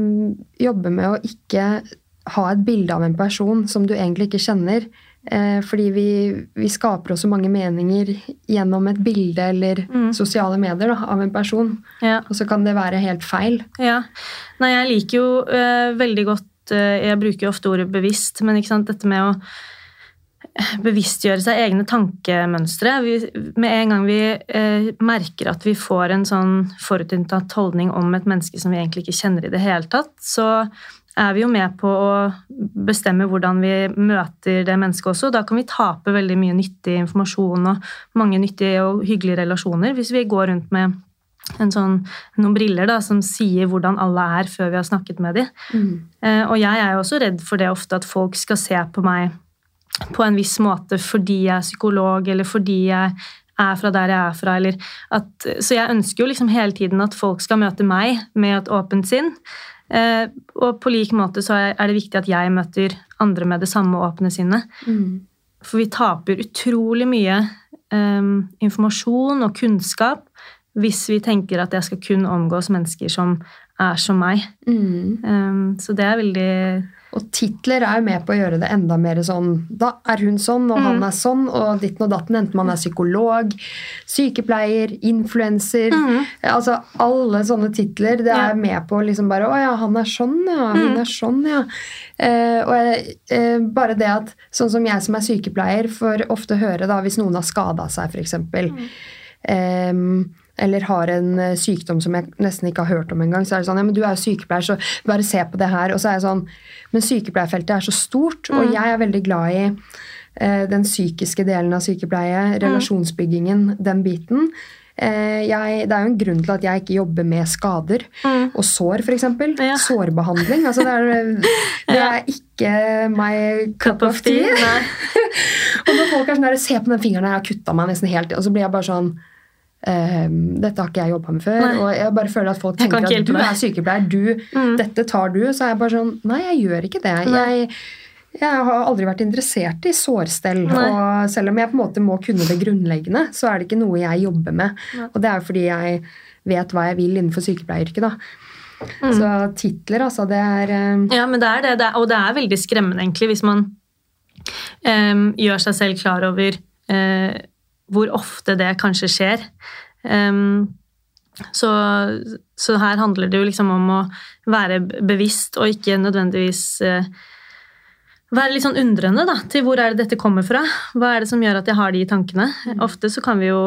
jobbe med å ikke ha et bilde av en person som du egentlig ikke kjenner? Eh, fordi vi, vi skaper også mange meninger gjennom et bilde eller sosiale medier da, av en person. Ja. Og så kan det være helt feil. Ja. Nei, jeg liker jo eh, veldig godt eh, Jeg bruker jo ofte ordet bevisst, men ikke sant, dette med å bevisstgjøre seg egne tankemønstre. Vi, med en gang vi eh, merker at vi får en sånn forutinntatt holdning om et menneske som vi egentlig ikke kjenner i det hele tatt, så er vi jo med på å bestemme hvordan vi møter det mennesket også. Da kan vi tape veldig mye nyttig informasjon og mange nyttige og hyggelige relasjoner hvis vi går rundt med sånn, noen briller da, som sier hvordan alle er før vi har snakket med dem. Mm. Eh, og jeg er jo også redd for det ofte at folk skal se på meg på en viss måte fordi jeg er psykolog, eller fordi jeg er fra der jeg er fra. At, så jeg ønsker jo liksom hele tiden at folk skal møte meg med et åpent sinn. Eh, og på lik måte så er det viktig at jeg møter andre med det samme åpne sinnet. Mm. For vi taper utrolig mye um, informasjon og kunnskap hvis vi tenker at jeg skal kun omgås mennesker som er som meg. Mm. Um, så det er veldig Og titler er jo med på å gjøre det enda mer sånn Da er hun sånn, og mm. han er sånn, og ditten og datten. Enten man er psykolog, sykepleier, influenser mm. Altså alle sånne titler. Det er ja. med på liksom bare Å ja, han er sånn, ja. Hun mm. er sånn, ja. Eh, og jeg, eh, bare det at sånn som jeg som er sykepleier, får ofte høre da hvis noen har skada seg, f.eks. Mm. Um, eller har en eh, sykdom som jeg nesten ikke har hørt om engang, så er det sånn ja, men du er jo sykepleier, så bare se på det her. Og så er jeg sånn Men sykepleierfeltet er så stort, mm. og jeg er veldig glad i eh, den psykiske delen av sykepleie, mm. relasjonsbyggingen, den biten. Eh, jeg, det er jo en grunn til at jeg ikke jobber med skader mm. og sår, f.eks. Ja. Sårbehandling. Altså det, er, (laughs) det er ikke my cup of tea. (laughs) og når folk er sånn der, Se på den fingeren jeg har kutta meg nesten helt og så blir jeg bare sånn Um, dette har ikke jeg jobba med før. Nei. Og jeg bare føler at folk tenker at du er sykepleier, du, mm. dette tar du. Så er jeg bare sånn Nei, jeg gjør ikke det. Jeg, jeg, har aldri vært interessert i sårstell. Nei. Og selv om jeg på en måte må kunne det grunnleggende, så er det ikke noe jeg jobber med. Nei. Og det er jo fordi jeg vet hva jeg vil innenfor sykepleieryrket. da. Mm. Så titler, altså, det er um... Ja, men det er det, det er, og det er veldig skremmende, egentlig, hvis man um, gjør seg selv klar over uh, hvor ofte det kanskje skjer. Um, så, så, her handler det jo liksom om å være bevisst og ikke nødvendigvis uh, være litt sånn undrende da, til hvor er det dette kommer fra. Hva er det som gjør at jeg har de tankene? Mm. Ofte så kan vi jo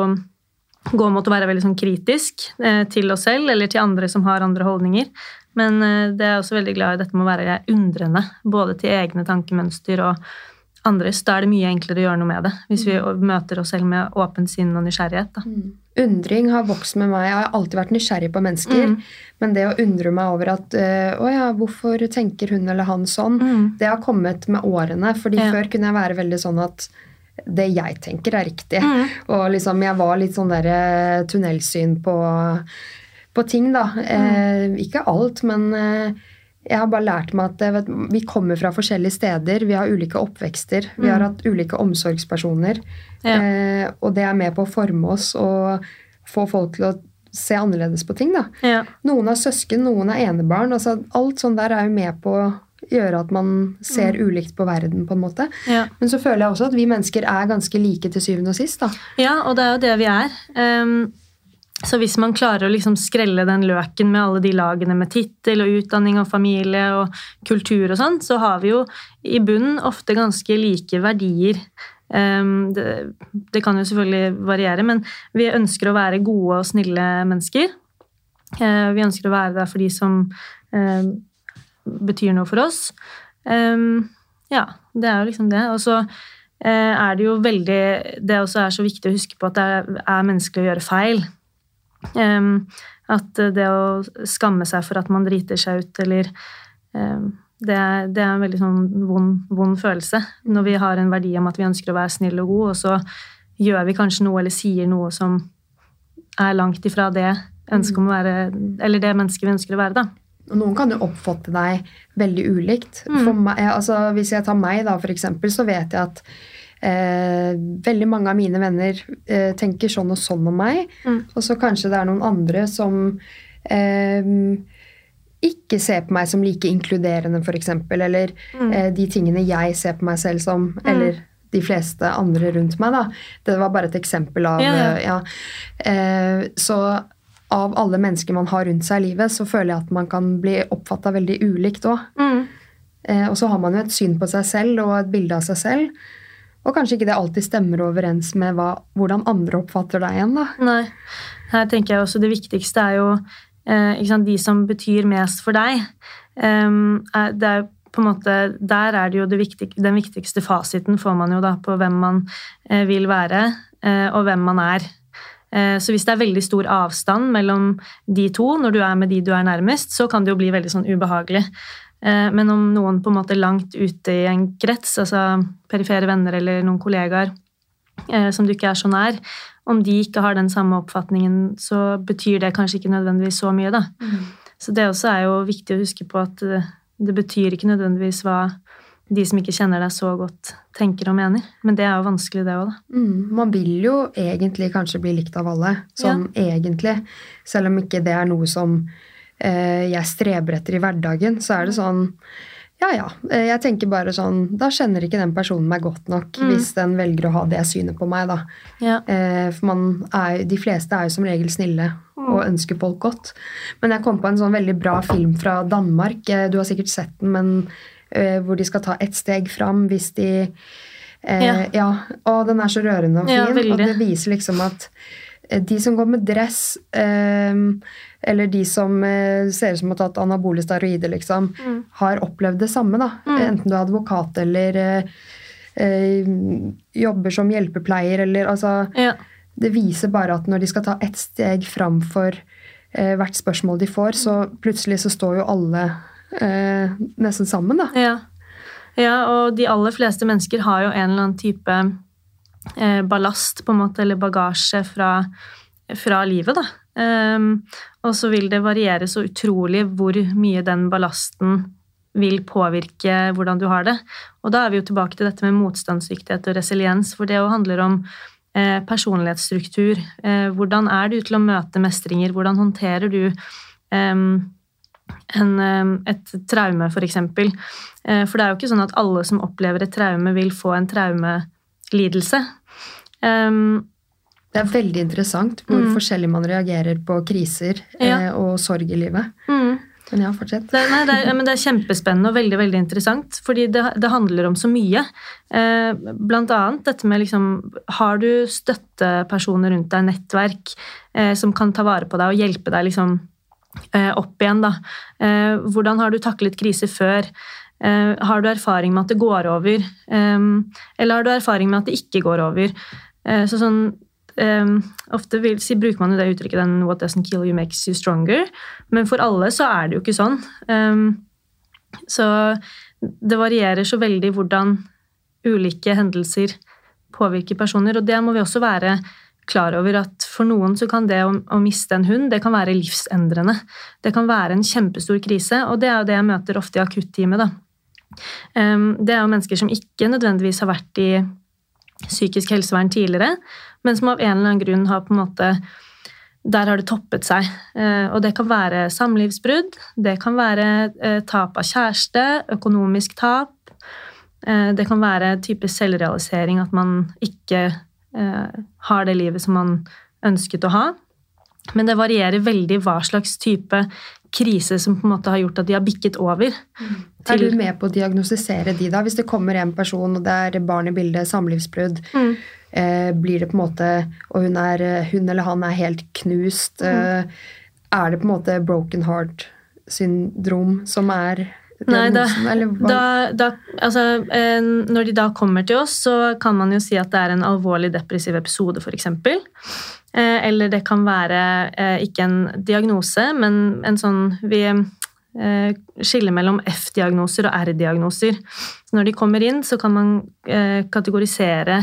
gå mot å være veldig sånn kritisk uh, til oss selv eller til andre som har andre holdninger. Men uh, det er også veldig glad i dette med å være undrende, både til egne tankemønster og andres, da er det mye enklere å gjøre noe med det. Hvis vi mm. møter oss selv med åpent sinn og nysgjerrighet. Mm. Undring har vokst med meg. Jeg har alltid vært nysgjerrig på mennesker. Mm. Men det å undre meg over at Å ja, hvorfor tenker hun eller han sånn? Mm. Det har kommet med årene. fordi ja. før kunne jeg være veldig sånn at det jeg tenker, er riktig. Mm. Og liksom, jeg var litt sånn der uh, tunnelsyn på, på ting, da. Eh, ikke alt, men jeg har bare lært meg at vet, vi kommer fra forskjellige steder. Vi har ulike oppvekster. Vi har mm. hatt ulike omsorgspersoner. Ja. Eh, og det er med på å forme oss og få folk til å se annerledes på ting. da. Ja. Noen har søsken, noen er enebarn. Altså, alt sånt der er jo med på å gjøre at man ser mm. ulikt på verden. på en måte. Ja. Men så føler jeg også at vi mennesker er ganske like til syvende og sist. da. Ja, og det er jo det vi er. Um så hvis man klarer å liksom skrelle den løken med alle de lagene med tittel og utdanning og familie og kultur og sånn, så har vi jo i bunnen ofte ganske like verdier. Um, det, det, kan jo selvfølgelig variere, men vi ønsker å være gode og snille mennesker. Uh, vi ønsker å være der for de som uh, betyr noe for oss. Um, ja, det er jo liksom det. Og så uh, er det jo veldig Det også er så viktig å huske på at det er menneskelig å gjøre feil. At det å skamme seg for at man driter seg ut, eller det, er, det, er, en veldig sånn vond, vond, følelse når vi har en verdi om at vi ønsker å være snill og god, og så gjør vi kanskje noe eller sier noe som er langt ifra det ønsket om å være, eller det mennesket vi ønsker å være. da. Og noen kan jo oppfatte deg veldig ulikt. Mm. Meg, altså, hvis jeg tar meg, da, for eksempel, så vet jeg at Eh, veldig mange av mine venner eh, tenker sånn og sånn om meg. Mm. Og så kanskje det er noen andre som eh, ikke ser på meg som like inkluderende, f.eks. Eller mm. Eh, de tingene jeg ser på meg selv som. Mm. Eller de fleste andre rundt meg. da. Det var bare et eksempel av ja, ja. ja. Eh, så av alle mennesker man har rundt seg i livet, så føler jeg at man kan bli oppfatta veldig ulikt òg. Mm. Eh, og så har man jo et syn på seg selv og et bilde av seg selv. Og kanskje ikke det alltid stemmer overens med hva, hvordan andre oppfatter deg igjen. da. Nei. Her tenker jeg også Det viktigste er jo eh, sant, de som betyr mest for deg. Um, det er på en måte, Der er det jo det viktig, den viktigste fasiten får man jo da på hvem man eh, vil være, eh, og hvem man er. Eh, så hvis det er veldig stor avstand mellom de to når du er med de du er nærmest, så kan det jo bli veldig sånn ubehagelig. Eh, men om noen på en måte langt ute i en krets, altså perifere venner eller noen kollegaer eh, som du ikke er så nær, om de ikke har den samme oppfatningen, så betyr det kanskje ikke nødvendigvis så mye, da. Mm. Så det også er jo viktig å huske på at det betyr ikke nødvendigvis hva de som ikke kjenner deg så godt, tenker og mener. Men det er jo vanskelig, det òg, da. Mm, man vil jo egentlig kanskje bli likt av alle. Sånn ja. egentlig. Selv om ikke det er noe som eh, jeg streber etter i hverdagen, så er det sånn ja, ja. Eh, jeg tenker bare sånn Da kjenner ikke den personen meg godt nok mm. hvis den velger å ha det synet på meg, da. Ja. Eh, for man er, de fleste er jo som regel snille mm. og ønsker folk godt. Men jeg kom på en sånn veldig bra film fra Danmark. Eh, du har sikkert sett den, men Eh, hvor de skal ta ett steg fram hvis de eh, ja. ja. Og den er så rørende og fin. Ja, og det viser liksom at eh, de som går med dress, eh, eller de som eh, ser ut som har tatt anabole steroider, liksom, mm. har opplevd det samme. da. Mm. Enten du er advokat eller eh, jobber som hjelpepleier eller altså ja. Det viser bare at når de skal ta ett steg fram for hvert spørsmål de får, så plutselig så står jo alle eh, nesten sammen, da. Ja. ja. og de aller fleste mennesker har jo en eller annen type eh, ballast, på en måte, eller bagasje fra, fra livet, da. Um, og så vil det variere så utrolig hvor mye den ballasten vil påvirke hvordan du har det. Og da er vi jo tilbake til dette med motstandsdyktighet og resiliens, for det jo handler om eh, personlighetsstruktur. Eh, hvordan er du til å møte mestringer? Hvordan håndterer du eh, en, et traume, f.eks. For. Eh, for det er jo ikke sånn at alle som opplever et traume, vil få en traumelidelse. Um, det er veldig interessant hvor mm. forskjellig man reagerer på kriser ja. eh, og sorg i livet. Mm. Men ja, fortsett. Det, nei, det, er, det, er, kjempespennende og veldig veldig interessant. Fordi det, det handler om så mye. Eh, blant annet dette med liksom Har du støttepersoner rundt deg, nettverk, eh, som kan ta vare på deg og hjelpe deg liksom Eh, opp igjen, da. Eh, hvordan har du taklet krise før? Eh, har du erfaring med at det går over? Eller har du erfaring med at det ikke går over? Så sånn Ofte vil, si, bruker man jo det uttrykket den 'what doesn't kill you makes you stronger', men for alle så er det jo ikke sånn. Så det varierer så veldig hvordan ulike hendelser påvirker personer, og det må vi også være klar over at for noen så kan det å, å, miste en hund det kan være livsendrende. Det kan være en kjempestor krise, og det er jo det jeg møter ofte i akutteamet. Um, det er jo mennesker som ikke nødvendigvis har vært i psykisk helsevern tidligere, men som av en eller annen grunn har på en måte der har det toppet seg. Uh, og det kan være samlivsbrudd, det kan være uh, tap av kjæreste, økonomisk tap. Uh, det kan være type selvrealisering, at man ikke Eh, har det livet som man ønsket å ha. Men det varierer veldig hva slags type krise som på en måte har gjort at de har bikket over. Mm. Er du med på å diagnostisere de, da? Hvis det kommer en person, og det er barn i bildet, samlivsbrudd, mm. eh, blir det på en måte Og hun, er, hun eller han er helt knust. Mm. Eh, er det på en måte broken heart-syndrom som er Nei, da, da, da, altså, eh, når de da kommer til oss, så kan man jo si at det er en alvorlig depressiv episode, f.eks. Eh, eller det kan være eh, ikke en diagnose, men en sånn Vi skiller mellom F-diagnoser og R-diagnoser. Når de kommer inn, så kan man kategorisere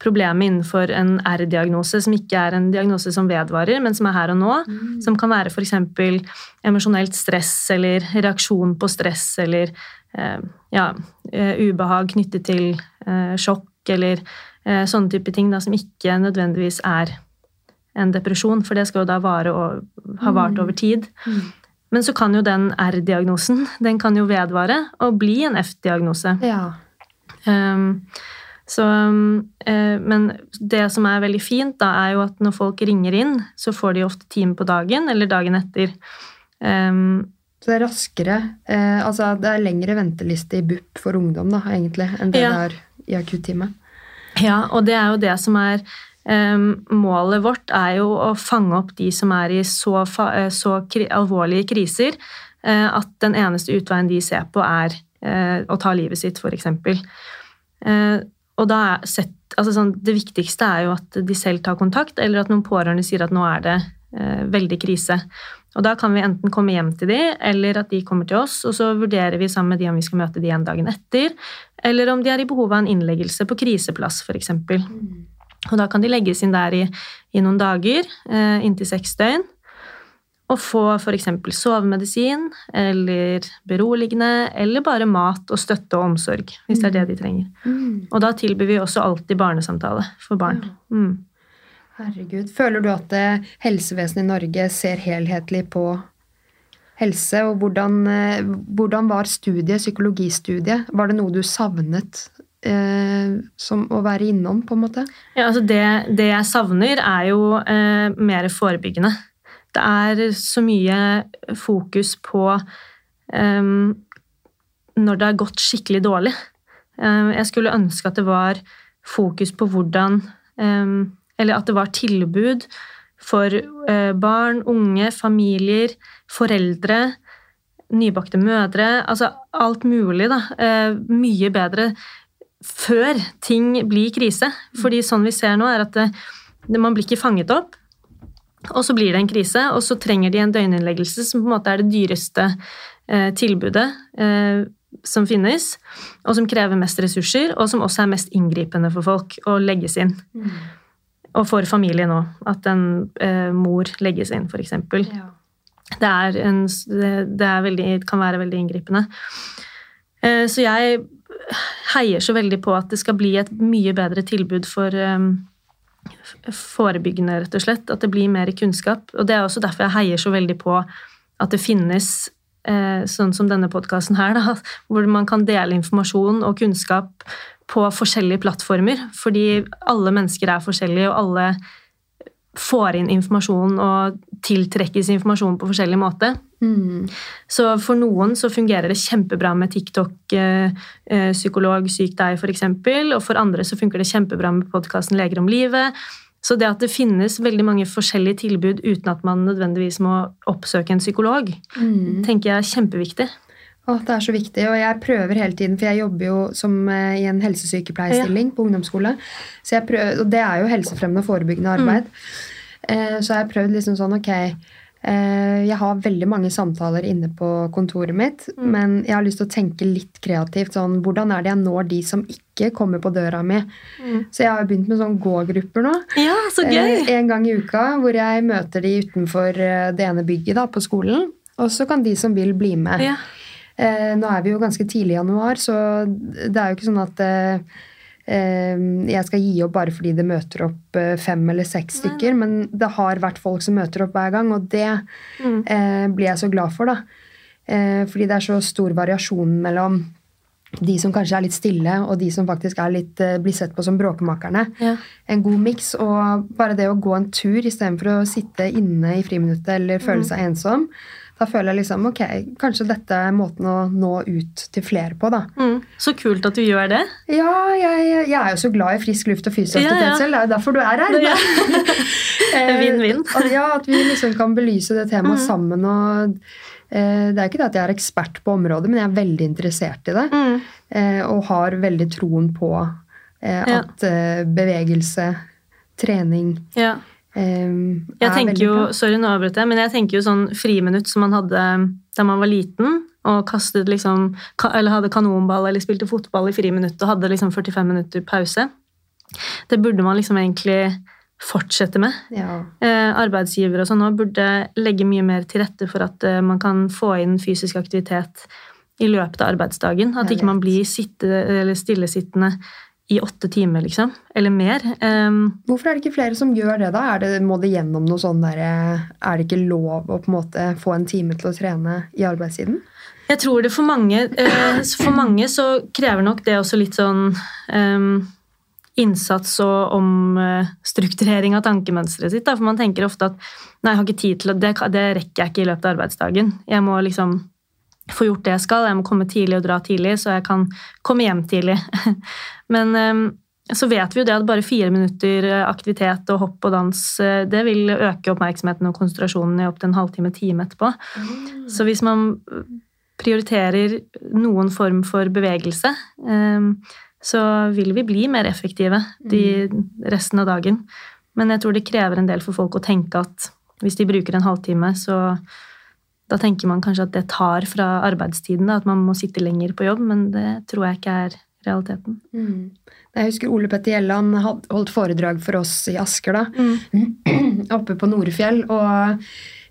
problemet innenfor en R-diagnose, som ikke er en diagnose som vedvarer, men som er her og nå. Mm. Som kan være f.eks. emosjonelt stress eller reaksjon på stress eller eh, ja, eh, ubehag knyttet til eh, sjokk eller eh, sånne type ting da, som ikke nødvendigvis er en depresjon, for det skal jo da vare og ha vart mm. over tid. Mm. Men så kan jo den R-diagnosen den kan jo vedvare og bli en F-diagnose. Ja. Um, så, eh, men det som er veldig fint, da, er jo at når folk ringer inn, så får de ofte time på dagen eller dagen etter. Um, så det er raskere eh, Altså det er lengre venteliste i BUP for ungdom da, egentlig, enn det ja. det er i akuttime. Ja, og det er jo det som er Um, målet vårt er jo å fange opp de som er i så, fa- så kri alvorlige kriser uh, at den eneste utveien de ser på, er uh, å ta livet sitt, f.eks. Uh, og da er sett, altså sånn, det viktigste er jo at de selv tar kontakt, eller at noen pårørende sier at nå er det eh, veldig krise. Og da kan vi enten komme hjem til de, eller at de kommer til oss, og så vurderer vi sammen med de om vi skal møte de igjen dagen etter, eller om de er i behov av en innleggelse på kriseplass, f.eks. Og da kan de legges inn der i, i noen dager, eh, inntil seks døgn, og få f.eks. sovemedisin eller beroligende, eller bare mat og støtte og omsorg, hvis det er det de trenger. Mm. Og da tilbyr vi også alltid barnesamtale for barn. Mm. Herregud. Føler du at eh, helsevesenet i Norge ser helhetlig på helse? Og hvordan, eh, hvordan var studiet, psykologistudiet? Var det noe du savnet eh, som å være innom, på en måte? Ja, altså det, det jeg savner, er jo eh, mer forebyggende. Det er så mye fokus på um, når det har gått skikkelig dårlig. Um, jeg skulle ønske at det var fokus på hvordan um, Eller at det var tilbud for uh, barn, unge, familier, foreldre, nybakte mødre Altså alt mulig, da. Uh, mye bedre før ting blir krise. Fordi sånn vi ser nå, er at det, det, man blir ikke fanget opp. Og så blir det en krise, og så trenger de en døgninnleggelse, som på en måte er det dyreste eh, tilbudet eh, som finnes, og som krever mest ressurser, og som også er mest inngripende for folk å legges inn. Og for familien òg. At en eh, mor legges inn, f.eks. Ja. Det, en, det, veldig, kan være veldig inngripende. Eh, så jeg heier så veldig på at det skal bli et mye bedre tilbud for eh, forebyggende, rett og slett. At det blir mer kunnskap. Og det er også derfor jeg heier så veldig på at det finnes eh, sånn som denne podkasten her, da, hvor man kan dele informasjon og kunnskap på forskjellige plattformer. Fordi alle mennesker er forskjellige, og alle får inn informasjon og tiltrekkes informasjon på forskjellig måte. Mm. Så for noen så fungerer det kjempebra med TikTok, eh, eh, psykolog, syk deg f.eks., og for andre så funker det kjempebra med podkasten Leger om livet. Så det at det finnes veldig mange forskjellige tilbud uten at man nødvendigvis må oppsøke en psykolog, Mm. tenker jeg er kjempeviktig. Å, det er så viktig, og jeg prøver hele tiden, for jeg jobber jo som, eh, i en helsesykepleierstilling på ungdomsskole. Prøver, og det er jo helsefremmende og forebyggende arbeid. Eh, så jeg har prøvd liksom sånn, ok Jeg har veldig mange samtaler inne på kontoret mitt, men jeg har lyst til å tenke litt kreativt. sånn, Hvordan er det jeg når de som ikke kommer på døra mi? Så jeg har begynt med sånn gå-grupper nå. Ja, så Eh, gøy! En gang i uka hvor jeg møter de utenfor eh, det ene bygget da, på skolen. Og så kan de som vil, bli med. Ja. Eh, nå er vi jo ganske tidlig i januar, så det er jo ikke sånn at eh, eh, jeg skal gi opp bare fordi det møter opp eh, fem eller seks stykker. Men det har vært folk som møter opp hver gang, og det Mm. eh, blir jeg så glad for. da. Eh, fordi det er så stor variasjon mellom de som kanskje er litt stille, og de som faktisk er litt, eh, blir sett på som bråkemakerne. Ja. En god miks. Og bare det å gå en tur istedenfor å sitte inne i friminuttet eller føle seg ensom. Da føler jeg liksom ok, kanskje dette er måten å nå ut til flere på, da. Mm. Så kult at du gjør det. Ja, jeg, jeg er jo så glad i frisk luft og fysisk Ja, ja. aktivitet selv. Det er jo derfor du er her. Ja. (laughs) (laughs) Eh, Vinn-vinn. Ja, at vi liksom kan belyse det temaet Mm. sammen. og eh, Det er ikke det at jeg er ekspert på området, men jeg er veldig interessert i det. Mm. Eh, og har veldig troen på eh, Ja. at eh, bevegelse, trening Ja. Eh, Jeg er tenker jo, bra. sorry, nå avbrøt jeg, men jeg tenker jo sånn friminutt som man hadde da man var liten, og kastet liksom, eller hadde kanonball eller spilte fotball i friminutt og hadde liksom 45 minutter pause. Det burde man liksom egentlig fortsette med. Ja. Eh, arbeidsgivere og sånn nå burde legge mye mer til rette for at eh, man kan få inn fysisk aktivitet i løpet av arbeidsdagen. At ikke man blir sitte, eller stillesittende i åtte timer, liksom. Eller mer. Um, Hvorfor er det ikke flere som gjør det, da? Er det, må det gjennom noe sånn derre Er det ikke lov å på en måte få en time til å trene i arbeidstiden? Jeg tror det for mange uh, For mange så krever nok det også litt sånn um, innsats og omstrukturering av tankemønsteret sitt. Da. For man tenker ofte at nei, jeg har ikke tid til det, det rekker jeg ikke i løpet av arbeidsdagen. Jeg må liksom få gjort det jeg skal. Jeg må komme tidlig og dra tidlig, så jeg kan komme hjem tidlig. (laughs) Men så vet vi jo det at bare fire minutter eh, aktivitet og hopp og dans eh, det vil øke oppmerksomheten og konsentrasjonen i opptil en halvtime time etterpå. Mm. Så hvis man prioriterer noen form for bevegelse, eh, så vil vi bli mer effektive de resten av dagen. Men jeg tror det krever en del for folk å tenke at hvis de bruker en halvtime, så da tenker man kanskje at det tar fra arbeidstiden, da, at man må sitte lenger på jobb, men det tror jeg ikke er realiteten. Mm. Jeg husker Ole Petter Gjelland holdt foredrag for oss i Asker, da. (clears throat) oppe på Norefjell. Og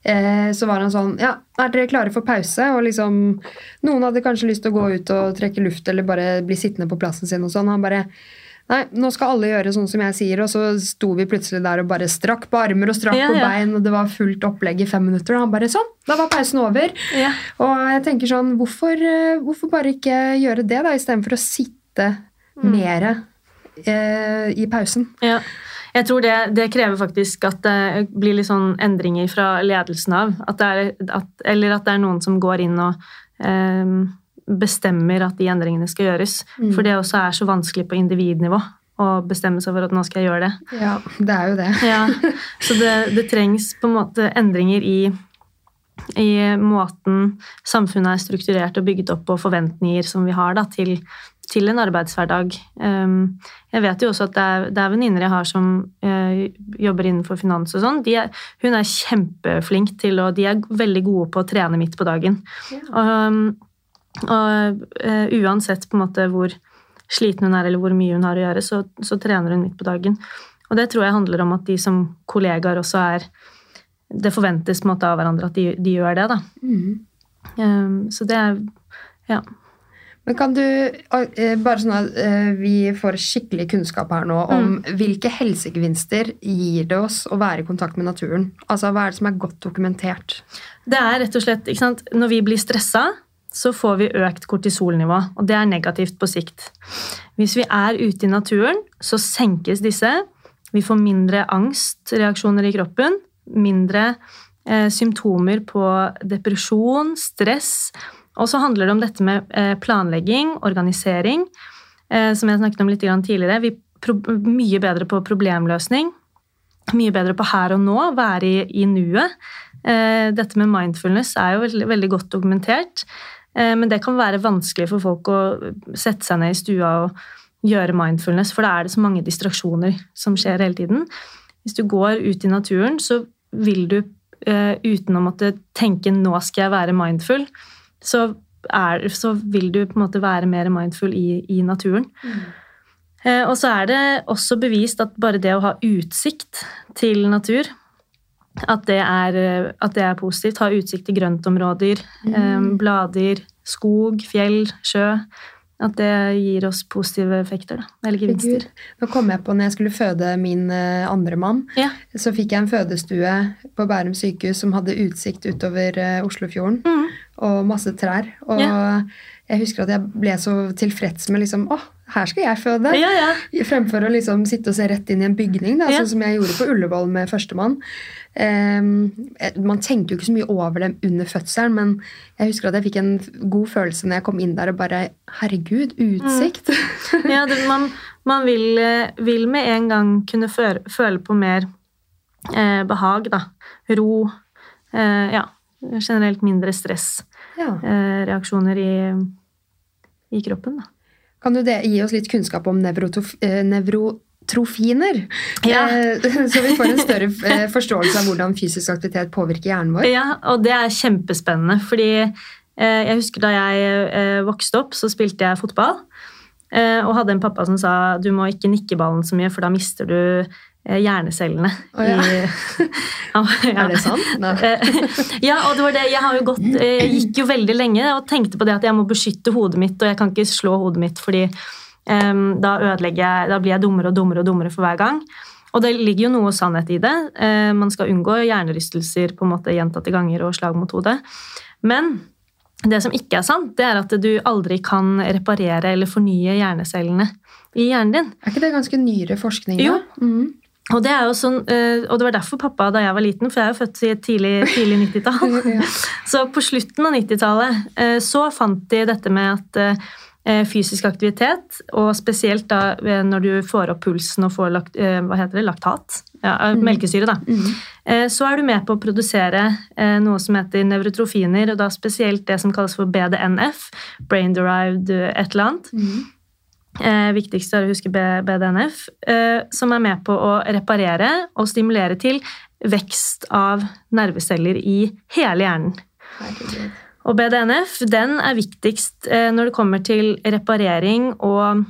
eh, så var han sånn Ja, er dere klare for pause? Og liksom Noen hadde kanskje lyst til å gå ut og trekke luft eller bare bli sittende på plassen sin og sånn. Han bare Nei, nå skal alle gjøre sånn som jeg sier. Og så sto vi plutselig der og bare strakk på armer og strakk Ja, på ja. bein, og det var fullt opplegg i fem minutter. Og han bare sånn, da var pausen over. Ja. Og jeg tenker sånn, hvorfor, eh, hvorfor bare ikke gjøre det, da, istedenfor å sitte Mm. mer eh, i pausen? Ja. Jeg tror det, det krever faktisk at det blir litt sånn endringer fra ledelsen av. At det er, at, eller at det er noen som går inn og eh, bestemmer at de endringene skal gjøres. Mm. For det også er så vanskelig på individnivå å bestemme seg for at nå skal jeg gjøre det. Ja, det er jo det. Ja, så det, det trengs på en måte endringer i, i måten samfunnet er strukturert og bygget opp, og forventninger som vi har da, til, til en arbeidshverdag. Um, jeg vet jo også at det er, det er venninner jeg har som eh, jobber innenfor finans og sånn. Hun er kjempeflink til, og de er veldig gode på å trene midt på dagen. Og, um, og eh, uansett på en måte hvor sliten hun er, eller hvor mye hun har å gjøre, så, så trener hun midt på dagen. Og det tror jeg handler om at de som kollegaer også er Det forventes på en måte av hverandre at de, de gjør det, da. Mm. Um, så det er Ja. Men kan du, eh, bare sånn at eh, vi får skikkelig kunnskap her nå om Mm. hvilke helsegevinster gir det oss å være i kontakt med naturen? Altså, Hva er det som er godt dokumentert? Det er rett og slett, ikke sant, Når vi blir stressa, så får vi økt kortisolnivå, og det er negativt på sikt. Hvis vi er ute i naturen, så senkes disse. Vi får mindre angstreaksjoner i kroppen, mindre eh, symptomer på depresjon, stress. Og så handler det om dette med eh, planlegging, organisering, eh, som jeg snakket om litt tidligere. Vi er mye bedre på problemløsning, mye bedre på her og nå, være i, i nuet. Eh, dette med mindfulness er jo veldig, veldig godt dokumentert, men det kan være vanskelig for folk å sette seg ned i stua og gjøre mindfulness, for da er det så mange distraksjoner som skjer hele tiden. Hvis du går ut i naturen, så vil du eh, uten å måtte tenke 'nå skal jeg være mindful', så, er, så vil du på en måte være mer mindful i, i naturen. Mm. og så er det også bevist at bare det å ha utsikt til natur, at det er, eh, at det er positivt. Ha utsikt til grøntområder, eh, blader, skog, fjell, sjø. At det gir oss positive effekter. Da, eller gevinster. Nå kom jeg på når jeg skulle føde min eh, andre mann, Ja. så fikk jeg en fødestue på Bærum sykehus som hadde utsikt utover Oslofjorden Mm. og masse trær. Og jeg husker at jeg ble så tilfreds med liksom Å, her skal jeg føde! Ja, ja. Fremfor å liksom sitte og se rett inn i en bygning, da, Ja. sånn som jeg gjorde på Ullevål med førstemann. Um, man tenker jo ikke så mye over det under fødselen, men jeg husker at jeg fikk en god følelse når jeg kom inn der og bare Herregud, utsikt! ja det, man man vil, eh, vil med en gang kunne føle, føle på mer eh, behag, da. Ro. Eh, ja. Generelt mindre stressreaksjoner ja. eh, i, i kroppen. Da. Kan du det, gi oss litt kunnskap om nevrotof, eh, nevrotrofiner? Ja. (laughs) Eh, så vi får en større eh, forståelse av hvordan fysisk aktivitet påvirker hjernen vår? Ja, og det er kjempespennende, fordi jeg husker da jeg vokste opp, så spilte jeg fotball. Og hadde en pappa som sa du må ikke nikke ballen så mye, for da mister du hjernecellene. Oh, ja. i- Ja, (laughs) ja. Er det sant? Eh, (laughs) ja, og det var det. Jeg, har jo gått, eh, jeg gikk jo veldig lenge og tenkte på det at jeg må beskytte hodet mitt, og jeg kan ikke slå hodet mitt fordi um, da jeg, da blir jeg dummere og dummere og dummere for hver gang. Og det ligger jo noe sannhet i det. Uh, man skal unngå hjernerystelser på en måte gjentatte ganger og slag mot hodet. Men det som ikke er sant, det er at du aldri kan reparere eller fornye hjernecellene i hjernen din. Er ikke det ganske nyere forskning? Jo. Da? Og det, er jo sånn, eh, og det var derfor pappa da jeg var liten, for jeg er jo født i et tidlig, tidlig 90-tall. (laughs) (laughs) Så på slutten av 90-tallet eh, så fant de dette med at eh, fysisk aktivitet, og spesielt da når du får opp pulsen og får lakt, hva heter det, laktat, ja, mm. melkesyre, da, mm. så er du med på å produsere noe som heter nevrotrofiner, og da spesielt det som kalles for BDNF, brain derived et eller annet. Mm. Eh, viktigst er å huske BDNF, eh, som er med på å reparere og stimulere til vekst av nerveceller i hele hjernen. Og BDNF den er viktigst eh, når det kommer til reparering og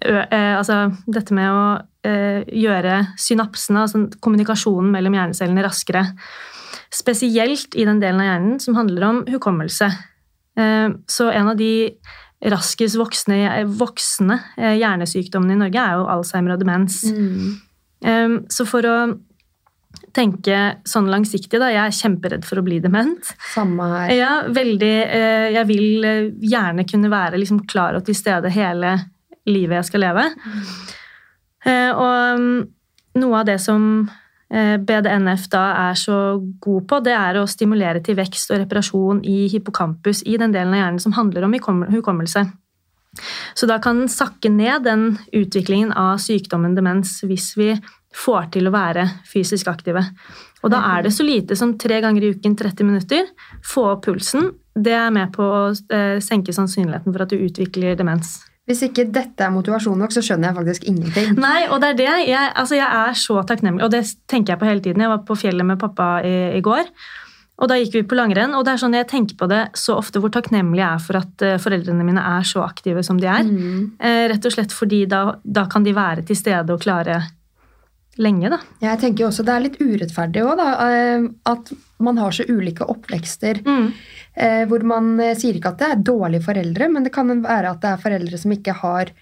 eh, altså dette med å eh, gjøre synapsene, altså kommunikasjonen mellom hjernecellene, raskere. Spesielt i den delen av hjernen som handler om hukommelse. Eh, så en av de raskest voksne, voksne hjernesykdommene i Norge er jo Alzheimer og demens. Mm. Så for å tenke sånn langsiktig. da. Jeg er kjemperedd for å bli dement. Samme her. Ja, veldig, eh, jeg vil eh, gjerne kunne være liksom klar og til stede hele livet jeg skal leve. Mm. Og mm, noe av det som BDNF da er så god på, det er å stimulere til vekst og reparasjon i hippocampus, i den delen av hjernen som handler om hukommelse. Så da kan den sakke ned den utviklingen av sykdommen demens hvis vi får til å være fysisk aktive. Og da er det så lite som tre ganger i uken 30 minutter. Få opp pulsen. Det er med på å eh, senke sannsynligheten for at du utvikler demens. Hvis ikke dette er motivasjon nok, så skjønner jeg faktisk ingenting. Nei, og det er det. Jeg, altså jeg er så takknemlig, og det tenker jeg på hele tiden. Jeg var på fjellet med pappa i, i går. Og da gikk vi på langrenn, og det er sånn jeg tenker på det så ofte hvor takknemlig jeg er for at uh, foreldrene mine er så aktive som de er. Mm. Uh, rett og slett fordi da, da, kan de være til stede og klare lenge, da. Jeg tenker også Det er litt urettferdig òg, da. Eh, at man har så ulike oppvekster. Mm. Eh, hvor man eh, sier ikke at det er dårlige foreldre, men det kan være at det er foreldre som ikke har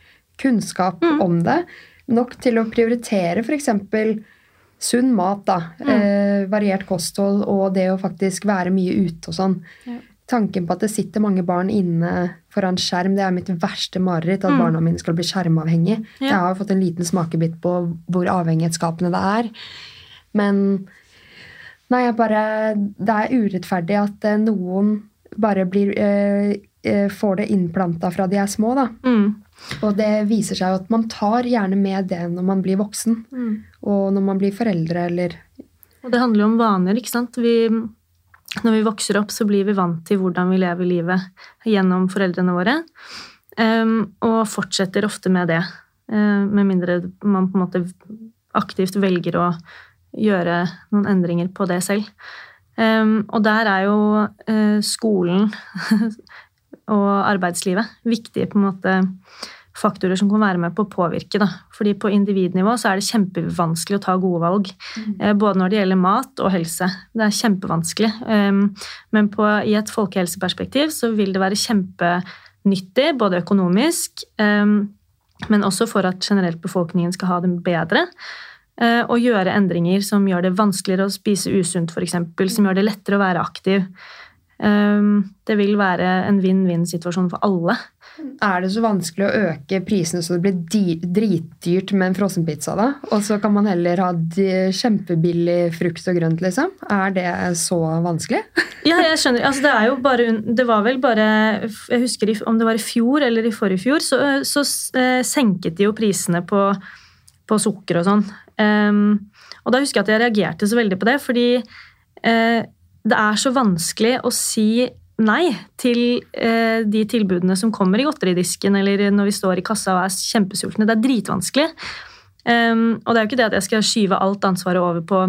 kunnskap mm. om det. Nok til å prioritere f.eks. sunn mat, da. Mm. Eh, variert kosthold og det å faktisk være mye ute og sånn. Ja tanken på at det sitter mange barn inne foran skjerm, det er mitt verste mareritt. At mm. barna mine skal bli skjermavhengig. Ja. Jeg har fått en liten smakebit på hvor avhengighetsskapende det er. Men nei, jeg bare Det er urettferdig at eh, noen bare blir eh, eh, Får det innplanta fra de er små, da. Mm. Og det viser seg at man tar gjerne med det når man blir voksen. Mm. Og når man blir foreldre eller Og det handler jo om vaner, ikke sant. Vi når vi vokser opp, så blir vi vant til hvordan vi lever livet gjennom foreldrene våre. Um, og fortsetter ofte med det, uh, med mindre man på en måte aktivt velger å gjøre noen endringer på det selv. Um, og der er jo uh, skolen (laughs) og arbeidslivet viktige på en måte faktorer som kan være med på å påvirke. Da. Fordi på individnivå så er det kjempevanskelig å ta gode valg. Mm. Eh, både når det gjelder mat og helse. Det er kjempevanskelig. Ehm, men på, i et folkehelseperspektiv så vil det være kjempenyttig, både økonomisk, ehm, men også for at generelt befolkningen skal ha det bedre. Eh, å gjøre endringer som gjør det vanskeligere å spise usunt, f.eks. Som gjør det lettere å være aktiv. Ehm, det vil være en vinn-vinn-situasjon for alle. Er det så vanskelig å øke prisene så det blir dritdyrt med en frossenpizza, da? Og så kan man heller ha kjempebillig frukt og grønt, liksom? Er det så vanskelig? (laughs) ja, jeg skjønner. Altså, det er jo bare Det var vel bare Jeg husker om det var i fjor eller i forrige fjor, så, så uh, senket de jo prisene på, på sukker og sånn. Um, og da husker jeg at jeg reagerte så veldig på det, fordi uh, det er så vanskelig å si nei til uh, de tilbudene som kommer i godteridisken, eller når vi står i kassa og er kjempesultne. Det er dritvanskelig. Um, og det er jo ikke det at jeg skal skyve alt ansvaret over på,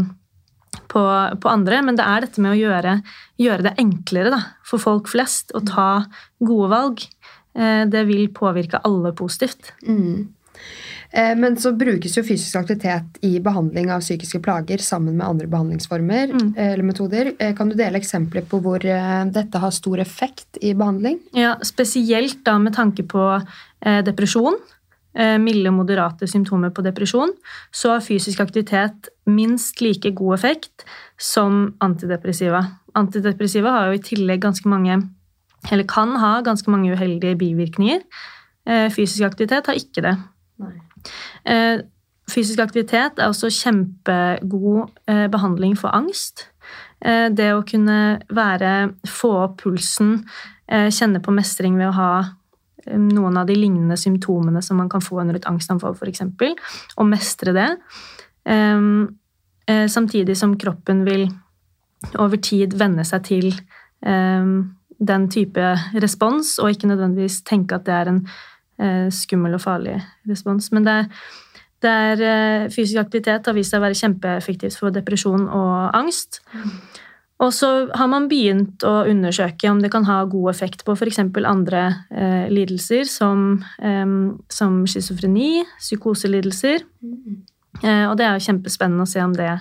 på, på andre, men det er dette med å gjøre, gjøre det enklere da, for folk flest å ta gode valg. Uh, det vil påvirke alle positivt. Mm. Eh, men så brukes jo fysisk aktivitet i behandling av psykiske plager sammen med andre behandlingsformer mm. Eh, eller metoder. Eh, kan du dele eksempler på hvor dette har stor effekt i behandling? Ja, Spesielt da med tanke på depresjon. Milde og moderate symptomer på depresjon. Så har fysisk aktivitet minst like god effekt som antidepressiva. Antidepressiva har jo i tillegg ganske mange eller kan ha ganske mange uheldige bivirkninger. Fysisk aktivitet har ikke det. Nei. Eh, fysisk aktivitet er også kjempegod eh, behandling for angst. Eh, det å kunne være Få opp pulsen, kjenne på mestring ved å ha noen av de lignende symptomene som man kan få under et angstanfall, f.eks., og mestre det. Um, eh, samtidig som kroppen vil over tid venne seg til um, den type respons, og ikke nødvendigvis tenke at det er en skummel og farlig respons. Men det, det er, uh, fysisk aktivitet har vist seg å være kjempeeffektivt for depresjon og angst. Og så har man begynt å undersøke om det kan ha god effekt på f.eks. andre eh, lidelser, som, eh, som schizofreni, psykoselidelser. Mm. Eh, og det er jo kjempespennende å se om det,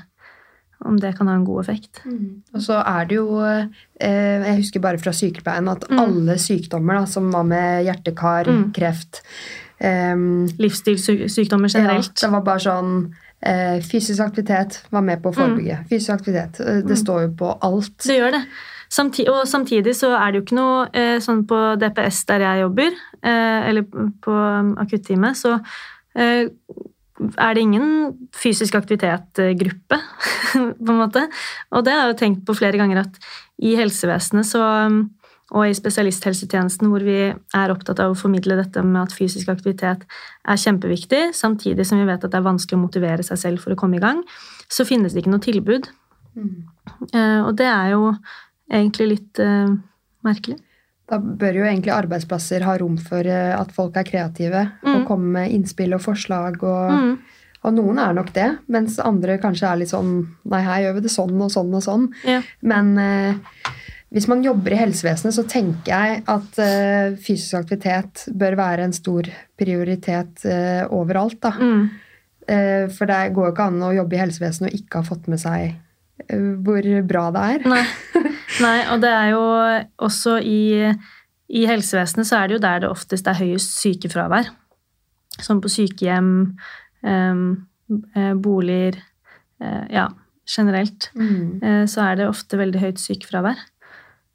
om det kan ha en god effekt. Mm. Og så er det jo eh, Jeg husker bare fra sykepleien at mm. alle sykdommer da, som var med hjerte-kar, mm. kreft Livsstilssykdommer generelt. Ja, det var bare sånn Eh, fysisk aktivitet var med på å forebygge. Mm. Fysisk aktivitet. Eh, det mm. står jo på alt. Det gjør det. Samtid og samtidig så er det jo ikke noe eh, sånn på DPS der jeg jobber, eh, eller på akuttime, akutteamet, så eh, er det ingen fysisk aktivitet-gruppe, (laughs) på en måte. Og det har jeg jo tenkt på flere ganger at i helsevesenet så og i spesialisthelsetjenesten, hvor vi er opptatt av å formidle dette med at fysisk aktivitet er kjempeviktig, samtidig som vi vet at det er vanskelig å motivere seg selv for å komme i gang, så finnes det ikke noe tilbud. Mm. Uh, og det er jo egentlig litt uh, merkelig. Da bør jo egentlig arbeidsplasser ha rom for uh, at folk er kreative mm. og kommer med innspill og forslag. og... Mm. Og noen er nok det, mens andre kanskje er litt sånn Nei, her gjør vi det sånn og sånn og sånn. Ja. Men eh, hvis man jobber i helsevesenet, så tenker jeg at eh, fysisk aktivitet bør være en stor prioritet eh, overalt. Da. Mm. Uh, for det går jo ikke an å jobbe i helsevesenet og ikke ha fått med seg hvor bra det er. Nei. (laughs) Nei, og det er jo også i, i helsevesenet så er det jo der det oftest er høyest sykefravær. Som på sykehjem, um, boliger Ja, generelt. Mm. Så er det ofte veldig høyt sykefravær.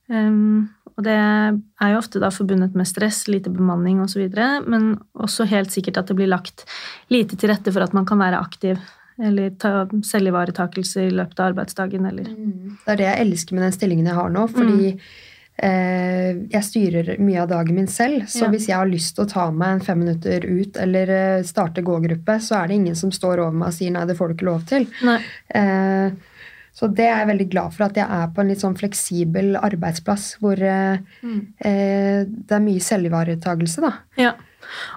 Um, og det er jo ofte da forbundet med stress, lite bemanning osv., men også helt sikkert at det blir lagt lite til rette for at man kan være aktiv eller ta selvivaretakelse i løpet av arbeidsdagen. Eller. Mm. Det er det jeg elsker med den stillingen jeg har nå, fordi mm. eh, jeg styrer mye av dagen min selv. Så ja. hvis jeg har lyst til å ta meg en fem minutter ut eller eh, starte gågruppe, så er det ingen som står over meg og sier nei, det får du ikke lov til. Eh, så det er jeg veldig glad for, at jeg er på en litt sånn fleksibel arbeidsplass hvor eh, mm. eh, det er mye selvivaretakelse, da. Ja.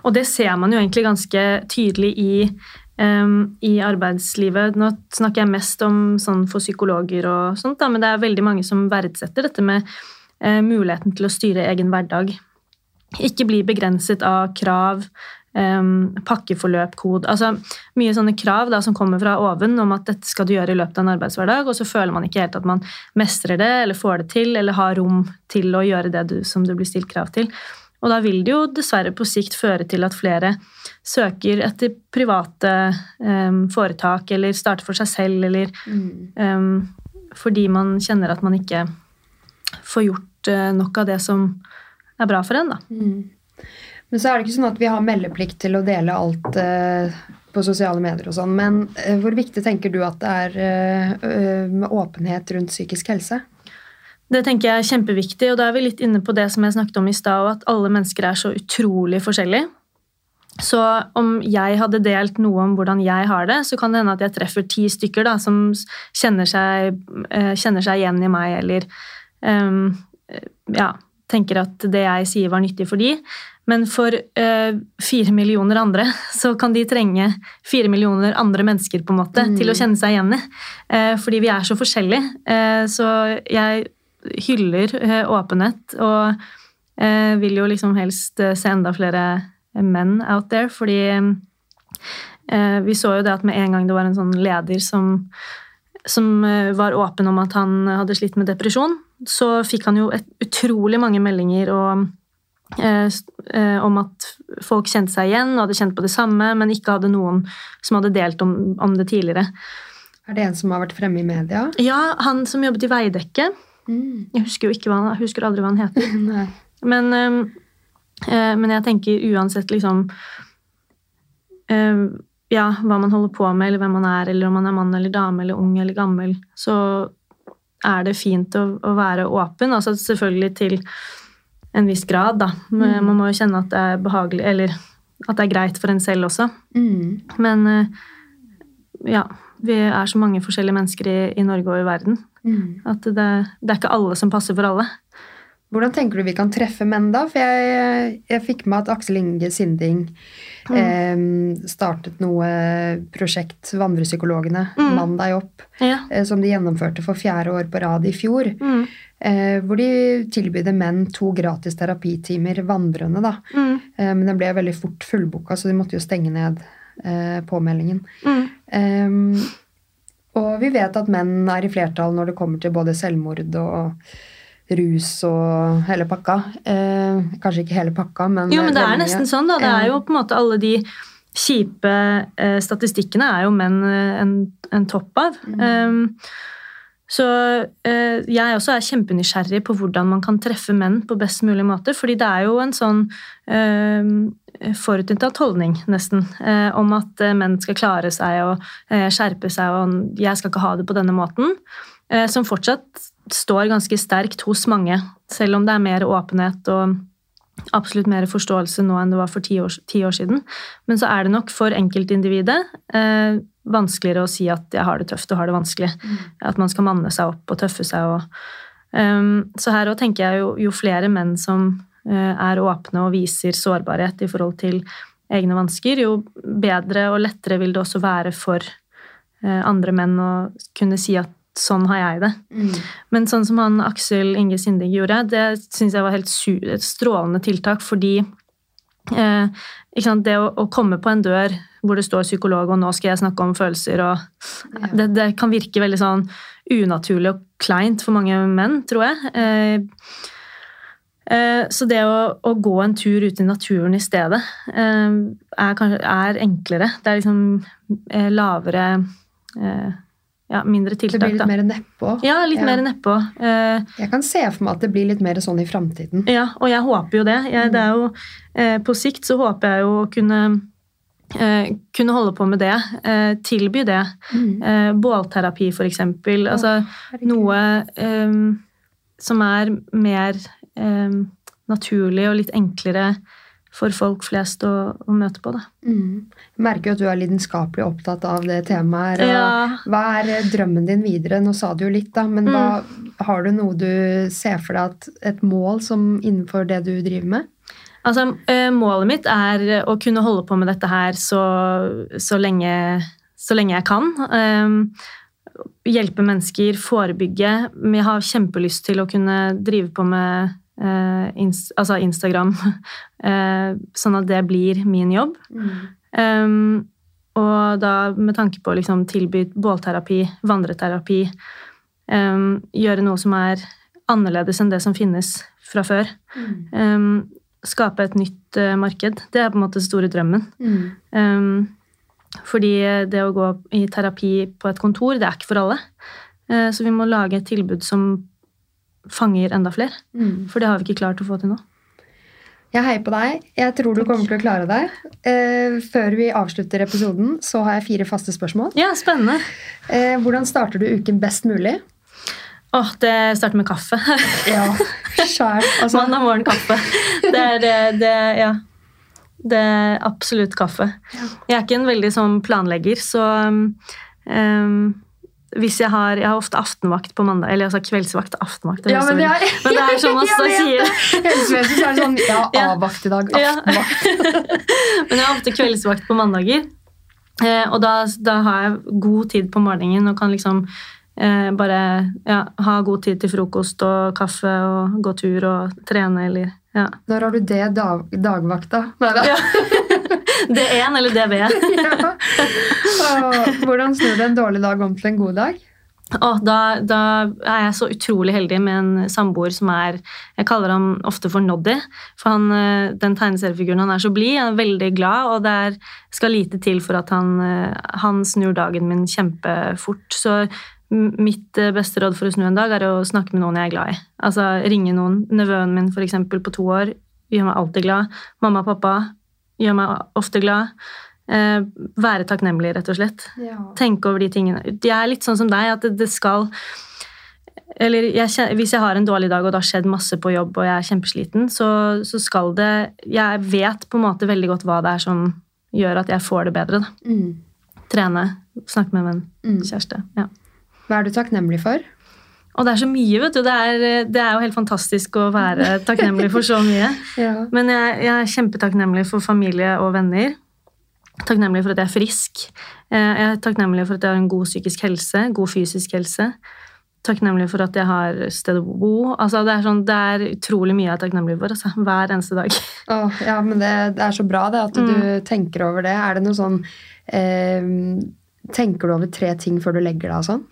Og det ser man jo egentlig ganske tydelig i, um, i arbeidslivet. Nå snakker jeg mest om sånn for psykologer og sånt, da, men det er veldig mange som verdsetter dette med uh, muligheten til å styre egen hverdag. Ikke bli begrenset av krav, um, pakkeforløpkode Altså mye sånne krav da, som kommer fra oven om at dette skal du gjøre i løpet av en arbeidshverdag, og så føler man ikke helt at man mestrer det eller får det til eller har rom til å gjøre det du, som du blir stilt krav til. Og da vil det jo dessverre på sikt føre til at flere søker etter private um, foretak eller starter for seg selv eller mm. um, fordi man kjenner at man ikke får gjort uh, nok av det som er bra for en, da. Mm. Men så er det ikke sånn at vi har meldeplikt til å dele alt uh, på sosiale medier og sånn. Men uh, hvor viktig tenker du at det er med åpenhet rundt psykisk helse? Det tenker jeg er kjempeviktig, og da er vi litt inne på det som jeg snakket om i stad, at alle mennesker er så utrolig forskjellige. Så om jeg hadde delt noe om hvordan jeg har det, så kan det hende at jeg treffer ti stykker da, som kjenner seg, eh, kjenner seg igjen i meg, eller um, ja, tenker at det jeg sier, var nyttig for de. Men for eh, fire millioner andre (laughs) så kan de trenge fire millioner andre mennesker på en måte mm. til å kjenne seg igjen i. Uh, fordi vi er så forskjellige. Uh, så jeg hyller åpenhet og vil jo liksom helst se enda flere menn out there. Fordi vi så jo det at med en gang det var en sånn leder som, som var åpen om at han hadde slitt med depresjon, så fikk han jo et, utrolig mange meldinger og Eh, eh, om at folk kjente seg igjen og hadde kjent på det samme, men ikke hadde noen som hadde delt om, om det tidligere. Er det en som har vært fremme i media? Ja, han som jobbet i Veidekke. Mm. Jeg husker jo ikke hva han, jeg husker aldri hva han heter. (laughs) men, øh, men, jeg tenker uansett liksom øh, Ja, hva man holder på med, eller hvem man er, eller om man er mann eller dame eller ung eller gammel, så er det fint å, å være åpen. Altså selvfølgelig til en viss grad, da. Men Mm. Man må jo kjenne at det er behagelig, eller at det er greit for en selv også. Mm. Men eh, ja, vi er så mange forskjellige mennesker i, i Norge og i verden Mm. at det, det er ikke alle som passer for alle. Hvordan tenker du vi kan treffe menn, da? For jeg, jeg fikk med at Aksel Inge Sinding eh, startet noe prosjekt, Vandrepsykologene, Mm. Mann deg opp, Ja. eh, som de gjennomførte for fjerde år på rad i fjor. Mm. Eh, hvor de tilbydde menn to gratis terapitimer vandrende, da. Mm. Eh, men den ble veldig fort fullboka, så de måtte jo stenge ned eh, påmeldingen. Mm. Og vi vet at menn er i flertall når det kommer til både selvmord og rus og hele pakka. Eh, kanskje ikke hele pakka, men Jo, men det er mye. nesten sånn, da. Det er jo på en måte alle de kjipe eh, statistikkene er jo menn eh, en, en topp av. Mm. Um, så eh, jeg også er kjempenysgjerrig på hvordan man kan treffe menn på best mulig måte. Fordi det er jo en sånn eh, forutinntatt holdning, nesten, eh, om at eh, menn skal klare seg og eh, skjerpe seg og 'jeg skal ikke ha det på denne måten', eh, som fortsatt står ganske sterkt hos mange, selv om det er mer åpenhet og absolutt mer forståelse nå enn det var for ti år, ti år siden. Men så er det nok for enkeltindividet eh, vanskeligere å si at jeg har det tøft og har det vanskelig. At man skal manne seg opp og tøffe seg. Og, um, så her òg tenker jeg jo, jo flere menn som uh, er åpne og viser sårbarhet i forhold til egne vansker, jo bedre og lettere vil det også være for uh, andre menn å kunne si at sånn har jeg det. Mm. Men sånn som han Aksel Inge Sindig gjorde, det syns jeg var helt et strålende tiltak, fordi eh, sant, det å, å komme på en dør hvor det står psykolog, og nå skal jeg snakke om følelser, og Ja. det, det kan virke veldig sånn unaturlig og kleint for mange menn, tror jeg. Eh, eh, så det å, å gå en tur ut i naturen i stedet eh, er, kanskje, er enklere. Det er liksom eh, lavere eh, Ja, mindre Det blir litt da. mer nedpå. Ja, litt Ja. mer nedpå. Eh, Jeg kan se for meg at det blir litt mer sånn i framtiden. ja, og jeg håper jo det. Jeg, det er jo, eh, på sikt så håper jeg jo å kunne, eh, kunne holde på med det. Eh, tilby det. Mm. Eh, bålterapi, for eksempel. Altså Herregud. noe eh, som er mer naturlig og litt enklere for folk flest å, å møte på. Da. Mm. Jeg merker jo at du er lidenskapelig opptatt av det temaet. her. Ja. Hva er eh, drømmen din videre? Nå sa du jo litt, da, men hva, Mm. har du noe du ser for deg at et mål som innenfor det du driver med? Altså, eh, målet mitt er å kunne holde på med dette her så, så, lenge, så lenge jeg kan. Um, hjelpe mennesker, forebygge. Jeg har kjempelyst til å kunne drive på med ins altså Instagram, (laughs) eh, sånn at det blir min jobb. Um, og da med tanke på å liksom tilby bålterapi, vandreterapi, um, gjøre noe som er annerledes enn det som finnes fra før. Um, skape et nytt uh, marked. Det er på en måte den store drømmen. Mm. Fordi det å gå i terapi på et kontor, det er ikke for alle. Uh, så vi må lage et tilbud som fanger enda flere. Mm. For det har vi ikke klart å få til nå. Jeg heier på deg. Jeg tror du kommer til å klare deg. Eh, før vi avslutter episoden, så har jeg fire faste spørsmål. Ja, spennende. Eh, hvordan starter du uken best mulig? Åh, det starter med kaffe. (laughs) Ja, skjær. Altså, Mandag morgen kaffe. Det er det, det Ja. Det er absolutt kaffe. Jeg er ikke en veldig sånn planlegger, så um, hvis jeg har Jeg har ofte aftenvakt på mandag. Eller altså kveldsvakt og aftenvakt. ja, men, det er, men det er sånn (laughs) man vet sier. Helsevesenet er det sånn Ja. (laughs) A-vakt i dag. Ja. Aftenvakt. (laughs) Men jeg har ofte kveldsvakt på mandager. Eh, og da, da har jeg god tid på morgenen og kan liksom eh, bare ja, ha god tid til frokost og kaffe og gå tur og trene eller ja. Når har du det dag, dagvakta? Nei da. Ja. D1 eller DB. (laughs) Ja. Og Hvordan snur du en dårlig dag om til en god dag? Oh, da, da er jeg så utrolig heldig med en samboer som er Jeg kaller ham ofte for Noddy. For han, eh, den tegneseriefiguren han er så blid, han er veldig glad, og det er, skal lite til for at han, eh, han snur dagen min kjempefort. Så mitt eh, beste råd for å snu en dag er å snakke med noen jeg er glad i. Altså ringe noen. Nevøen min for eksempel, på to år gjør meg alltid glad. Mamma og pappa gjør meg ofte glad. Eh, være takknemlig, rett og slett Ja. tenke over de tingene. Jeg er litt sånn som deg, at det, det skal eller jeg, Hvis jeg har en dårlig dag og det har skjedd masse på jobb og jeg er kjempesliten, så, så skal det Jeg vet på en måte veldig godt hva det er som gjør at jeg får det bedre. da. Mm. Trene, snakke med en venn, Mm. kjæreste. ja. Hva er du takknemlig for? Og det er så mye, vet du. Det er, det er jo helt fantastisk å være (laughs) takknemlig for så mye. Ja. Men jeg, jeg er kjempetakknemlig for familie og venner. Takknemlig for at jeg er frisk. Eh, Jeg er takknemlig for at jeg har en god psykisk helse, god fysisk helse. Takknemlig for at jeg har sted å bo. Altså, det, er sånn, det er utrolig mye jeg er takknemlig for. Altså, hver eneste dag. (laughs) Oh, ja, men det, det er så bra det at du Mm. tenker over det. Er det noe sånn eh, Tenker du over tre ting før du legger deg og sånn?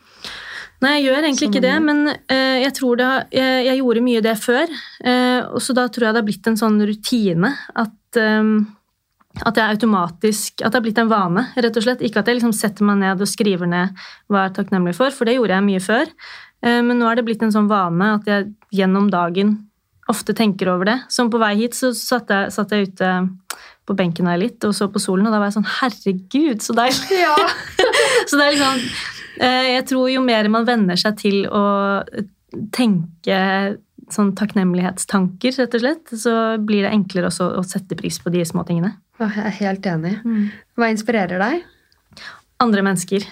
Nei, jeg gjør egentlig ikke det, men uh, jeg tror det, har- jeg, jeg gjorde mye det før. Uh, og så da tror jeg det har blitt en sånn rutine at, um, at jeg automatisk At det har blitt en vane, rett og slett. Ikke at jeg liksom setter meg ned og skriver ned hva jeg er takknemlig for, for det gjorde jeg mye før. Uh, men nå er det blitt en sånn vane at jeg gjennom dagen ofte tenker over det. Som på vei hit så satt jeg, satt jeg ute på benken her litt og så på solen, og da var jeg sånn Herregud, så deilig! Ja. (laughs) Så det er liksom Jeg tror jo mer man venner seg til å tenke sånn takknemlighetstanker, rett og slett, så blir det enklere også å sette pris på de småtingene. tingene Jeg er helt enig. Hva inspirerer deg? Andre mennesker.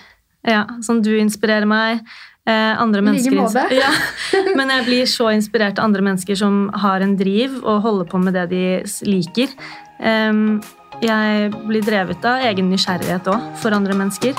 Ja, Som du inspirerer meg. Eh, andre I like måte. (laughs) Ja, men jeg blir så inspirert av andre mennesker som har en driv og holder på med det de liker. Jeg blir drevet av egen nysgjerrighet òg, for andre mennesker.